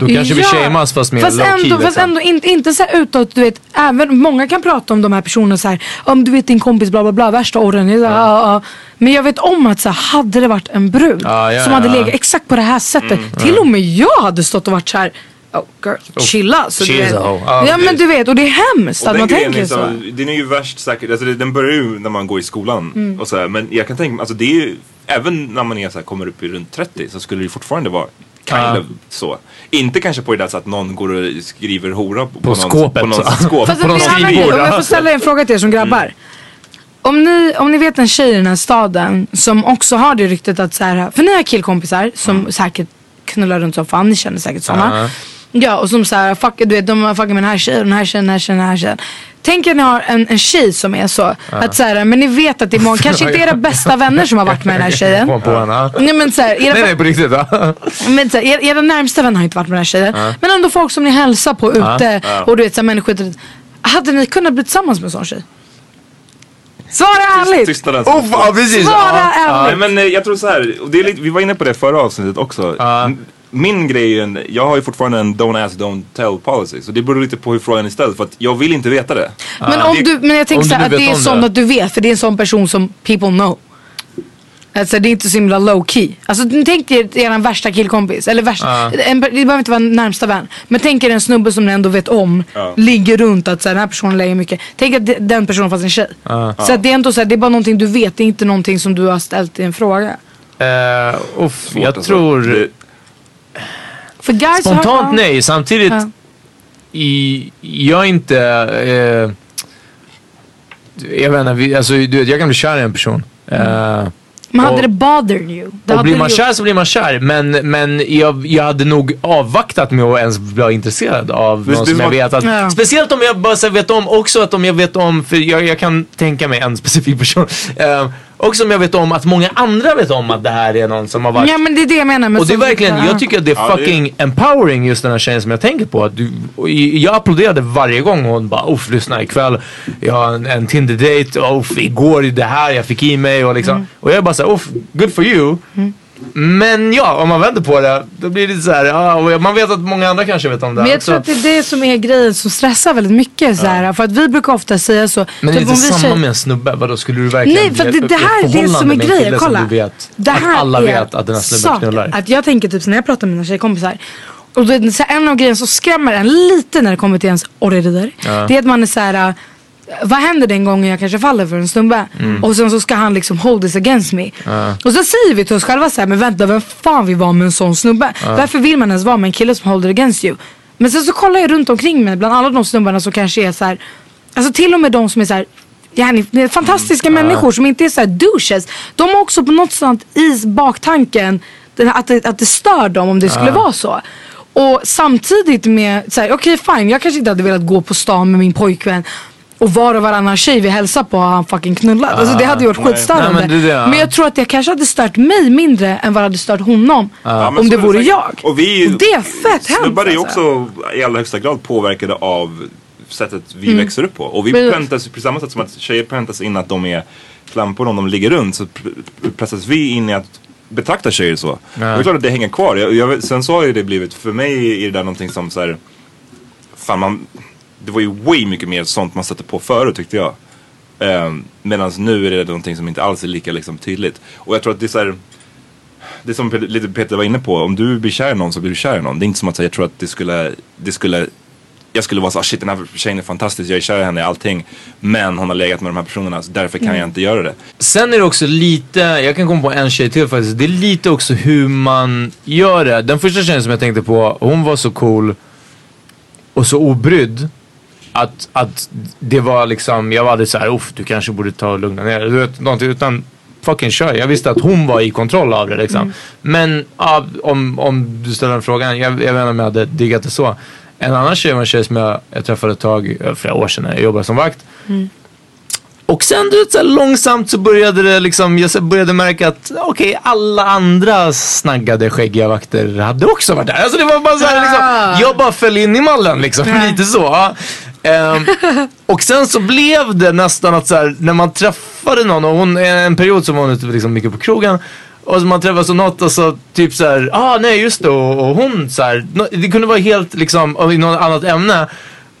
Speaker 2: då kanske vi shameas fast mer
Speaker 3: fast ändå,
Speaker 2: liksom.
Speaker 3: fast ändå inte, inte så här utåt, du vet, även, många kan prata om de här personerna så här, om du vet din kompis bla bla bla, värsta orren. Ja. Men jag vet om att så här, hade det varit en brud
Speaker 2: Ja, ja,
Speaker 3: som hade
Speaker 2: ja.
Speaker 3: legat exakt på det här sättet. Till och med jag hade stått och varit så här. Oh girl, chilla. Så du vet.
Speaker 2: Ja,
Speaker 3: men du vet och det är hemskt att
Speaker 5: den
Speaker 3: man tänker så.
Speaker 5: så. Den är ju värst säkert, alltså det- den börjar ju när man går i skolan.
Speaker 3: Mm.
Speaker 5: Och så här, men jag kan tänka mig, alltså det är ju, även när man är så här, kommer upp i runt 30 så skulle det fortfarande vara kind
Speaker 2: Ja.
Speaker 5: of så. Inte kanske på det där så att någon går och skriver hora på,
Speaker 2: På
Speaker 5: någons,
Speaker 2: skåpet.
Speaker 5: På någons skåp.
Speaker 3: Fast
Speaker 2: på
Speaker 3: att
Speaker 2: någon skrivbord,
Speaker 3: om jag
Speaker 2: ja.
Speaker 3: får ställa en fråga till er som grabbar. Om ni, om ni vet en tjej i den här staden som också har det ryktet att så här, för ni har killkompisar som säkert knullar runt som fan, ni känner säkert sådana.
Speaker 2: Ja.
Speaker 3: Ja och som såhär, fuck, du vet de har fuckat med den här tjejen, den här tjejen, den här tjejen, den här tjejen. Tänk er ni har en, en tjej som är så. Att så här, men ni vet att det är många, kanske inte era bästa vänner som har varit med den här tjejen.
Speaker 2: Kom på henne. ja.
Speaker 3: Nej men såhär, era,
Speaker 2: Nej nej på riktigt.
Speaker 3: Men så här, er, era närmsta vänner har inte varit med den här tjejen. Men ändå folk som ni hälsar på ute och du vet såhär människor. Hade ni kunnat bli tillsammans med en sån tjej? Svara ärligt!
Speaker 5: Tystnaden.
Speaker 2: Oh, ja, precis.
Speaker 3: Svara
Speaker 2: Ja.
Speaker 5: Nej
Speaker 3: ärligt!
Speaker 5: men eh, jag tror så här, och det är lite, vi var inne på det förra avsnittet också. M- Min grej är en, jag har ju fortfarande en don't ask, don't tell policy. Så det beror lite på hur frågan är ställd för att jag vill inte veta det.
Speaker 3: Men, om
Speaker 5: Det-
Speaker 3: du, men jag tänker
Speaker 2: Om
Speaker 3: så
Speaker 2: du
Speaker 3: här, att det är
Speaker 2: om
Speaker 3: sånt att du vet för det är en sån person som people know. Alltså det är inte så himla low key. Alltså tänk er er värsta killkompis. Eller värsta, en, det behöver inte vara närmsta vän. Men tänk er en snubbe som ni ändå vet om.
Speaker 5: Ja.
Speaker 3: Ligger runt att så här, den här personen lägger mycket. Tänk att de- den personen fast en tjej. Så att det är ändå så här, det är bara någonting du vet. Det är inte någonting som du har ställt i en fråga.
Speaker 2: Uh, uff, jag
Speaker 5: alltså.
Speaker 2: tror...
Speaker 3: Har-
Speaker 2: Spontant nej. Samtidigt,
Speaker 3: Ja.
Speaker 2: i, jag är inte... Eh, jag vet inte, vi, alltså, du vet, jag kan bli kär i en person. Eh,
Speaker 3: Men hade
Speaker 2: och-
Speaker 3: det bothered you? Det
Speaker 2: och blir man kär så blir man kär. Men, men jag, jag hade nog avvaktat med att ens bli intresserad av
Speaker 5: Visst,
Speaker 2: någon som jag vet att...
Speaker 3: Ja.
Speaker 2: Speciellt om jag bara vet om, också att om jag vet om, för jag, jag kan tänka mig en specifik person. Uh, också om jag vet om att många andra vet om att det här är någon som har varit...
Speaker 3: Ja men det är det jag menar. med
Speaker 2: Och det är verkligen,
Speaker 3: ja.
Speaker 2: jag tycker att det är
Speaker 5: Ja, det är-
Speaker 2: fucking empowering just den här tjejen som jag tänker på. Att du, och jag applåderade varje gång hon bara uff lyssna ikväll, jag har en, en Tinder-date, och uff igår det här jag fick i mig och liksom.
Speaker 3: Mm.
Speaker 2: Och jag bara såhär uff, good for you. Men ja, om man vänder på det, då blir det lite såhär, ja, man vet att många andra kanske vet om det
Speaker 3: Men
Speaker 2: här
Speaker 3: jag
Speaker 2: också.
Speaker 3: tror att det är det som är grejen som stressar väldigt mycket. Så här, För att vi brukar ofta säga så.
Speaker 2: Men det är
Speaker 3: typ
Speaker 2: inte samma
Speaker 3: säger-
Speaker 2: med en snubbe, vadå skulle du verkligen
Speaker 3: Nej för det, det här är det som är grejen.
Speaker 2: kille som
Speaker 3: Kolla.
Speaker 2: Du vet,
Speaker 3: det här
Speaker 2: att alla vet att den här snubben
Speaker 3: saken.
Speaker 2: knullar.
Speaker 3: Att jag tänker typ så när jag pratar med mina tjejkompisar. Och det så här, en av grejerna som skrämmer en lite när det kommer till ens orrerier. Det är att man är så här. Vad händer den gången jag kanske faller för en snubbe?
Speaker 2: Mm.
Speaker 3: Och sen så ska han liksom hold this against me. Och så säger vi till oss själva så här, men vänta vem fan vill vara med en sån snubbe? Varför vill man ens vara med en kille som hold it against you? Men sen så kollar jag runt omkring mig bland alla de snubbarna som kanske är så här. Alltså till och med de som är så här. Yani, fantastiska människor som inte är så här douches. De har också på något sånt i baktanken att, det, att det stör dem om det skulle vara så. Och samtidigt med, okej fine, jag kanske inte hade velat gå på stan med min pojkvän och var och varannan tjej vi hälsar på har han fucking knullat. Alltså det hade ju varit skitstörande.
Speaker 2: Men ja.
Speaker 3: men jag tror att det kanske hade stört mig mindre än vad det hade stört honom.
Speaker 5: Men
Speaker 3: om det vore jag.
Speaker 5: Och vi,
Speaker 3: Och det är fett hemskt.
Speaker 5: Snubbar är ju
Speaker 3: alltså.
Speaker 5: också i allra högsta grad påverkade av sättet vi
Speaker 3: Mm.
Speaker 5: växer upp på. Och vi
Speaker 3: Precis.
Speaker 5: präntas på samma sätt som att tjejer präntas in att de är klampor om de ligger runt så pr- pressas vi in i att betrakta tjejer så. Och det är klart att det hänger kvar. Jag, jag, sen så har ju det blivit, för mig är det där någonting som så här, fan man, det var ju way mycket mer sånt man satte på förut tyckte jag. Um, Medan nu är det någonting som inte alls är lika liksom, tydligt. Och jag tror att det är så här, det som lite Peter var inne på, om du blir kär i någon så blir du kär i någon. Det är inte som att säga, jag tror att det skulle, det skulle jag skulle vara så ah, shit den här tjejen är fantastisk, jag är kär i henne, allting. Men hon har legat med de här personerna så därför kan jag inte göra det.
Speaker 2: Sen är det också lite, jag kan komma på en tjej till faktiskt. Det är lite också hur man gör det. Den första tjejen som jag tänkte på, hon var så cool och så obrydd. Att, att det var liksom, jag var aldrig såhär, uff du kanske borde ta och lugna ner. Du vet, någonting, utan fucking kör. Jag visste att hon var i kontroll av det liksom.
Speaker 3: Mm.
Speaker 2: Men ja, om, om du ställer den frågan, jag, jag vet inte om jag hade diggat det så. En annan tjej var en tjej som jag, jag träffade ett tag, eh, flera år sedan när jag jobbade som vakt.
Speaker 3: Mm.
Speaker 2: Och sen du vet, så här, långsamt så började det liksom, jag började märka att okej, alla andra snaggade skäggiga vakter hade också varit där. Alltså det var bara så här, liksom, jag bara föll in i mallen liksom, lite så. Ehm, och sen så blev det nästan att så här, när man träffade någon och hon, en period var hon ute liksom mycket på krogen. Och så man träffas och något och så typ så här, ah nej just det och, och hon så här, det kunde vara helt liksom i något annat ämne.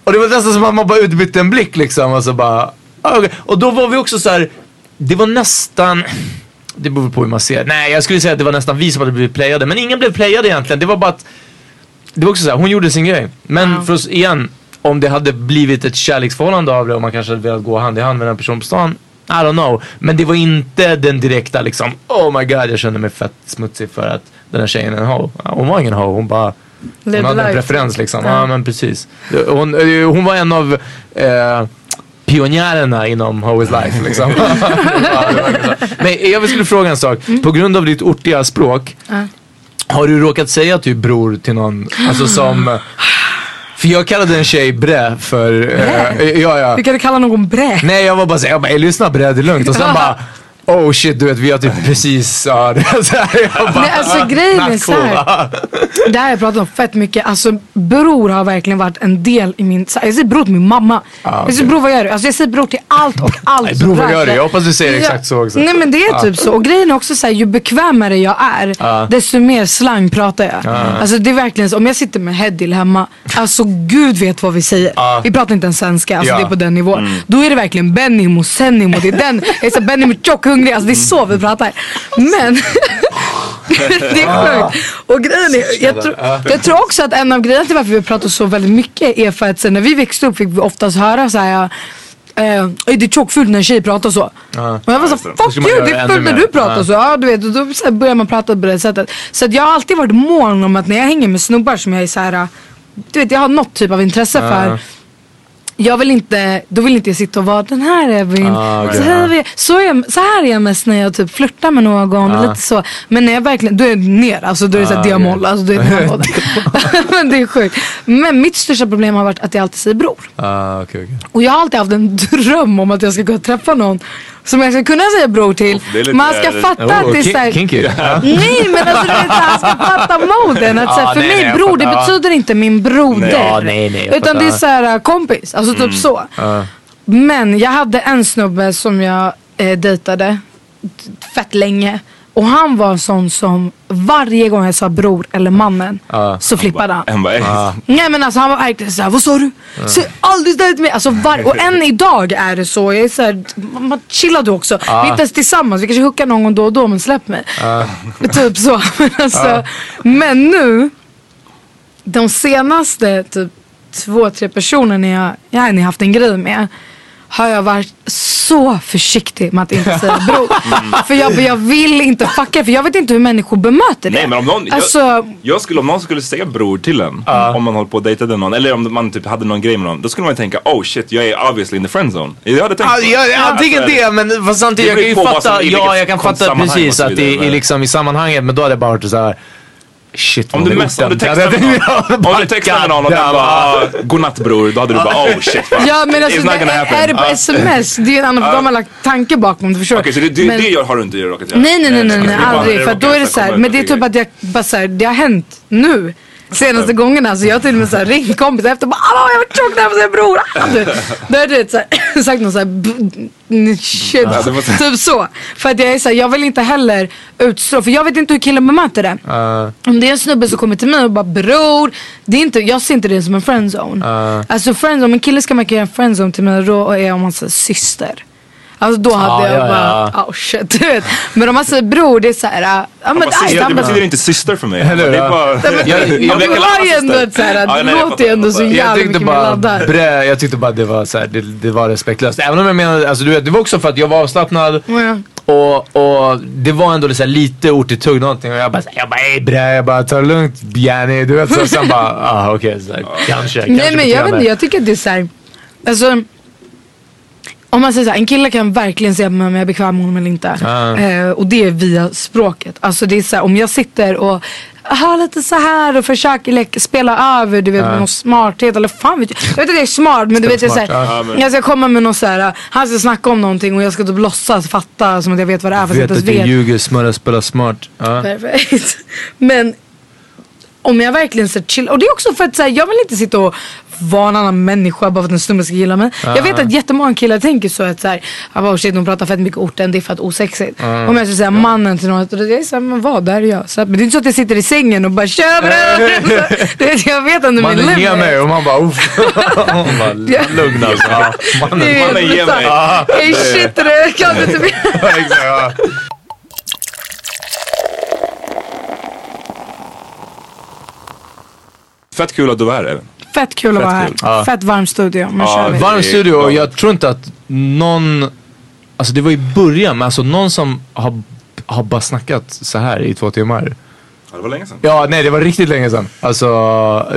Speaker 2: Och det var nästan som att man bara utbytte en blick liksom och så bara, ah, okej. Och då var vi också så här, det var nästan, det beror på hur man ser. Nej jag skulle säga att det var nästan vi som hade blivit playade men ingen blev playad egentligen. Det var bara att det var också så här, hon gjorde sin grej. Men för oss igen, om det hade blivit ett kärleksförhållande av det och man kanske hade velat gå hand i hand med den personen på stan. I don't know. Men det var inte den direkta liksom, oh my god jag kände mig fett smutsig för att den här tjejen är en ho. Hon var ingen ho, hon bara hon
Speaker 3: Levde
Speaker 2: hade en preferens liksom.
Speaker 3: Ja.
Speaker 2: Ja, men precis. Hon, eh, hon var en av eh, pionjärerna inom How is life liksom. så. Men jag skulle fråga en sak. På grund av ditt ortiga språk.
Speaker 3: Ja.
Speaker 2: Har du råkat säga typ bror till någon? Alltså som... För jag kallade en tjej bre för... eh, ja, ja.
Speaker 3: Du kan kalla någon brä.
Speaker 2: Nej jag var bara såhär, jag bara, "Ey, lyssna bre det är lugnt. Och sen bara, oh shit du vet vi har typ precis, ja det är så här, jag bara,
Speaker 3: Nej, alltså grejen är så
Speaker 2: cool.
Speaker 3: här. Det här har jag pratat om fett mycket. Alltså bror har verkligen varit en del i min... så här, Jag säger bror till min mamma. Jag säger bror vad gör du? Alltså jag säger bror till allt och allt.
Speaker 2: Nej, bror, vad gör du? Jag hoppas du säger exakt så också.
Speaker 3: Nej men det är
Speaker 2: Ja.
Speaker 3: typ så. Och grejen är också så här, ju bekvämare jag är
Speaker 2: Ja.
Speaker 3: desto mer slang pratar jag.
Speaker 2: Ja.
Speaker 3: Alltså det är verkligen så. Om jag sitter med Hedil hemma, alltså gud vet vad vi säger. Vi pratar inte ens svenska, alltså
Speaker 2: Ja.
Speaker 3: det är på den nivån.
Speaker 2: Mm.
Speaker 3: Då är det verkligen Benimo, Sennimo, det är den. Jag är så här, Benimo tjock, hungrig, alltså det är så vi pratar. Men det är sjukt. Och grejen är, jag, tror, jag tror också att en av grejerna till varför vi pratar så väldigt mycket är för att sen när vi växte upp fick vi oftast höra så här. Eh, "Ey, det är tjockfult när en tjej pratar så.
Speaker 2: Ja.
Speaker 3: Och jag var så fuck you, det är fult när du pratar
Speaker 2: Ja.
Speaker 3: så. Ja, du vet, och då så börjar man prata på det sättet. Så att jag har alltid varit mån om att när jag hänger med snubbar som jag är så här, du vet jag har något typ av intresse
Speaker 2: Ja.
Speaker 3: för. Jag vill inte, då vill inte jag sitta och vara den här Evin.
Speaker 2: Ah, okej.
Speaker 3: så, här är, jag- så, är jag, så här är jag mest när jag typ flörtar med någon.
Speaker 2: Ah.
Speaker 3: Lite så. Men när jag verkligen, då är det ner. Alltså då är det
Speaker 2: Ah, okej.
Speaker 3: diamol. Alltså, då är det. Men det är sjukt. Men mitt största problem har varit att jag alltid säger bror.
Speaker 2: Ah, okej, okej.
Speaker 3: Och jag har alltid haft en dröm om att jag ska gå och träffa någon som jag ska kunna säga bror till.
Speaker 5: det lite-
Speaker 3: Man ska fatta
Speaker 2: Oh,
Speaker 3: att det är
Speaker 2: kin-
Speaker 3: såhär...
Speaker 2: kinky.
Speaker 3: Nej men alltså du vet, han ska fatta moden. Att, så här,
Speaker 2: Ja,
Speaker 3: för
Speaker 2: nej,
Speaker 3: mig bror det betyder inte min broder.
Speaker 2: Nej, nej,
Speaker 3: utan det är såhär kompis. Alltså typ så.
Speaker 2: Ja.
Speaker 3: Men jag hade en snubbe som jag eh, dejtade fett länge. Och han var en sån som varje gång jag sa bror eller mannen
Speaker 2: Ja.
Speaker 3: så flippade han.
Speaker 5: Han.
Speaker 2: Ah.
Speaker 3: Nej men alltså han var verkligen såhär, vad sa du? Säg aldrig det till mig. Alltså var, och än idag är det så. Jag är såhär, man chillar du också. Vi är inte ens tillsammans, vi kanske hookar någon gång då och då men släpp mig. Typ så. Men, alltså, men nu, de senaste typ två, tre personerna jag, jag har haft en grej med har jag varit så försiktig med att inte säga bror. För jag, jag vill inte fucka för jag vet inte hur människor bemöter det.
Speaker 5: Nej men om någon,
Speaker 3: alltså,
Speaker 5: jag, jag skulle, om någon skulle säga bror till en, om man håller på och dejtade någon, eller om man typ hade någon grej med någon, då skulle man ju tänka oh shit jag är obviously in the friend zone. Jag hade tänkt
Speaker 2: Ja,
Speaker 5: så.
Speaker 2: ja, ja, antingen
Speaker 5: Alltså,
Speaker 2: det, men fast samtidigt,
Speaker 5: Det
Speaker 2: jag kan ju
Speaker 5: på
Speaker 2: fatta, ja jag kan fatta precis att i,
Speaker 5: men-
Speaker 2: liksom, i sammanhanget, men då hade jag bara varit så här. Shit
Speaker 5: Om du, mest, om du textar med någon, om du textar med någon och den bara ah, godnatt bror, då hade du bara oh shit.
Speaker 3: Ja men alltså det, är det på
Speaker 5: Ah.
Speaker 3: sms, det är en annan, för de har lagt tanke bakom det förstår du?
Speaker 5: Okej så det, det,
Speaker 3: Men-
Speaker 5: det gör, har du inte råkat göra?
Speaker 3: Nej nej nej nej, nej aldrig. För då är det så men det är typ att jag bara så här, det har hänt nu. Senaste gångerna så jag har till och med så här ringt kompisar efter bara Hallå jag var tjock där och säger bror. Då har du vet, så här, sagt något så här shit.
Speaker 5: Ja, det måste-
Speaker 3: Typ så. För att jag är så här, jag vill inte heller utstråla, för jag vet inte hur killen bemöter det.
Speaker 2: Ah,
Speaker 3: Om det är en snubbe som kommer till mig och bara bror, det är inte, jag ser inte det som en friendzone.
Speaker 2: Ah.
Speaker 3: Alltså friendzone, om en kille ska markera en friendzone till mig då är jag om man säger syster. Alltså då hade
Speaker 2: Ah,
Speaker 3: jag
Speaker 2: ja,
Speaker 3: bara,
Speaker 2: ja.
Speaker 3: oh shit du vet. Men om man säger bror det är såhär, ja men
Speaker 5: Vad säger
Speaker 3: aj,
Speaker 5: Det
Speaker 3: bara,
Speaker 5: betyder inte syster för mig.
Speaker 2: Eller hur?
Speaker 5: Det är bara...
Speaker 3: Nej, men
Speaker 2: Jag- jag-
Speaker 3: du har ju ändå ett såhär,
Speaker 5: Ja,
Speaker 3: det låter ju ändå så jävla mycket
Speaker 2: tyckte
Speaker 3: mer
Speaker 2: bara,
Speaker 3: laddat.
Speaker 2: brä, jag tyckte bara det var så här, det, det var respektlöst. Även om jag menade, alltså du vet, det var också för att jag var avslappnad.
Speaker 3: Ja.
Speaker 2: Och, och det var ändå så lite ortigt någonting och jag bara, jag bara ey brä, jag bara ta det lugnt Jenny. Du vet så sen bara, ah okej här, kanske, kanske
Speaker 3: Nej men jag vet inte, jag tycker att det är såhär Alltså, om man säger så här, en kille kan verkligen säga om jag är bekväm med honom eller inte.
Speaker 2: Ah.
Speaker 3: Eh, och det är via språket. Alltså det är så här, om jag sitter och har lite så här och försöker leka, spela över du vet
Speaker 2: Ah.
Speaker 3: med någon smarthet eller fan vet jag. Jag vet att jag är smart men du vet jag, så här,
Speaker 2: ja,
Speaker 3: jag ska komma med någon så här, han ska snacka om någonting och jag ska typ låtsas fatta som att jag vet vad det är fast jag
Speaker 2: Vet att du ljuger, smörja, spela smart. Ja.
Speaker 3: Perfekt. Men om jag verkligen så chill. Och det är också för att så här, jag vill inte sitta och vara en annan människa bara för att en snubbe ska gilla mig. Jag vet att jättemånga killar tänker så att såhär, jag bara oh shit hon pratar fett mycket orten, det är fett osexigt. Om jag skulle säga mannen till någon, och det är såhär, men vad, där är jag. Så, men det är inte så att jag sitter i sängen och bara kör. Det vet, Jag vet ändå min
Speaker 2: Mannen
Speaker 3: limit.
Speaker 2: ger mig och man bara uff. Man bara, lugn alltså. Ja, mannen,
Speaker 3: Det
Speaker 2: mannen ger mig. Ja,
Speaker 3: Hey shit du, kan du inte.
Speaker 5: Fett kul att du är här även.
Speaker 3: Fett kul att
Speaker 5: Fett
Speaker 3: vara här.
Speaker 2: Ja.
Speaker 3: Fett varm studio. Men
Speaker 5: Ja.
Speaker 2: Varm
Speaker 5: Det
Speaker 2: studio och jag tror inte att någon, alltså det var i början, men alltså någon som har, har bara snackat så här i två timmar.
Speaker 5: Ja, det var länge sedan.
Speaker 2: Ja, nej det var riktigt länge sedan. Alltså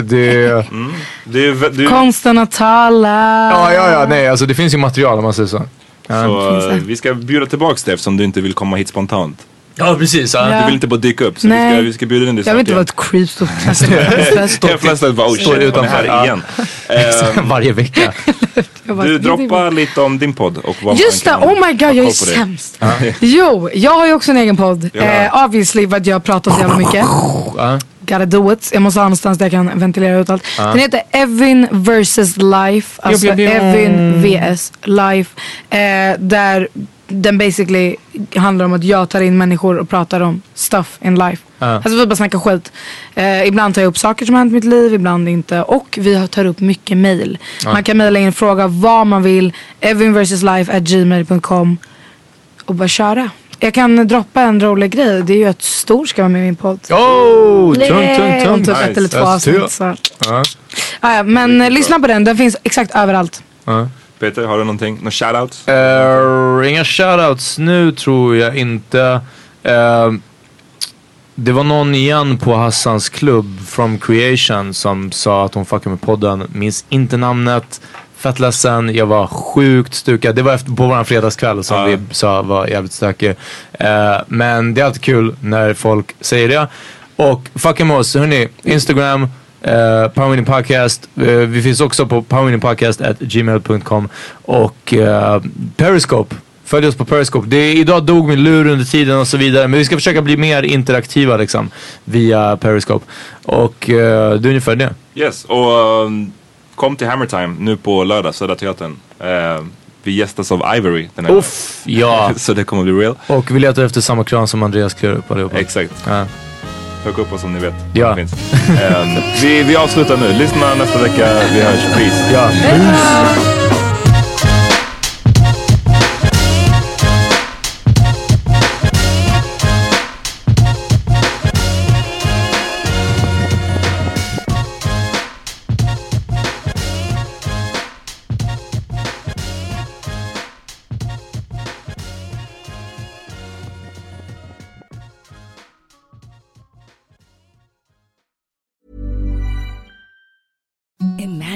Speaker 2: det...
Speaker 5: Är vä- du,
Speaker 3: Konsten att tala.
Speaker 2: Ja, ja, ja, nej alltså det finns ju material om man säger så. Ja,
Speaker 5: så,
Speaker 3: det.
Speaker 5: eh, vi ska bjuda tillbaks dig eftersom du inte vill komma hit spontant.
Speaker 2: Ja precis. Ja.
Speaker 5: Du vill inte bara dyka upp så vi
Speaker 3: Nej.
Speaker 5: ska, vi ska bjuda in dig
Speaker 3: Jag vill inte vara ett creep.
Speaker 5: Helt plötsligt bara
Speaker 2: Står utanför,
Speaker 5: igen. Eh,
Speaker 2: Varje vecka.
Speaker 3: Bara,
Speaker 5: du droppar lite om din podd och vad
Speaker 3: Just det, oh my god jag är sämst. Jo, jag har ju också en egen podd.
Speaker 5: Ja.
Speaker 3: Eh, obviously för att jag pratar så jävla mycket.
Speaker 2: Ja.
Speaker 3: Gotta do it. Jag måste ha någonstans där jag kan ventilera ut allt. Den heter Evin vs Life. Alltså
Speaker 2: Bjum, bjum, bjum.
Speaker 3: Evin vs Life. Eh, där den basically handlar om att jag tar in människor och pratar om stuff in life.
Speaker 2: Ja.
Speaker 3: Alltså vi bara snackar skit. Eh, ibland tar jag upp saker som har hänt i mitt liv, ibland inte. Och vi tar upp mycket mail. Man kan mejla in fråga vad man vill. evinversuslife@gmail.com och bara köra. Jag kan droppa en rolig grej. Det är ju att Stor ska vara med i min podd.
Speaker 2: Oh, tung, tung, tung.
Speaker 3: Om typ ett eller två avsnitt. Så.
Speaker 2: Ja,
Speaker 3: men eh, lyssna på den. Den finns exakt överallt.
Speaker 5: Peter, har du någonting? Några shoutouts?
Speaker 2: Eh, inga shoutouts nu tror jag inte. Eh, det var någon igen på Hassans klubb from creation som sa att hon fuckade med podden. Minns inte namnet. Fett ledsen. Jag var sjukt stukad. Det var efter, på våran fredagskväll som
Speaker 5: Ja.
Speaker 2: vi sa var jävligt stökig. Eh, men det är alltid kul när folk säger det. Och fucka med oss. Hörni, Instagram. Uh, Powerwinning Podcast. Eh, vi finns också på powerwinningpodcast.gmail.com och uh, Periscope. Följ oss på Periscope. Det är, idag dog min lur under tiden och så vidare. Men vi ska försöka bli mer interaktiva liksom via Periscope. Och uh, det är ungefär det.
Speaker 5: Yes, och um, kom till Hammer Time nu på lördag, Södra Teatern. Uh, vi gästas av Ivory den här
Speaker 2: Uff, ja.
Speaker 5: Så det kommer bli real.
Speaker 2: Och vi letar efter samma kran som Andreas klär upp allihopa.
Speaker 5: Exakt.
Speaker 2: Ja.
Speaker 5: Sök upp oss om ni vet.
Speaker 2: Ja.
Speaker 5: Finns. Um, vi, vi avslutar nu. Lyssna nästa vecka. Vi hörs. Peace.
Speaker 2: Ja.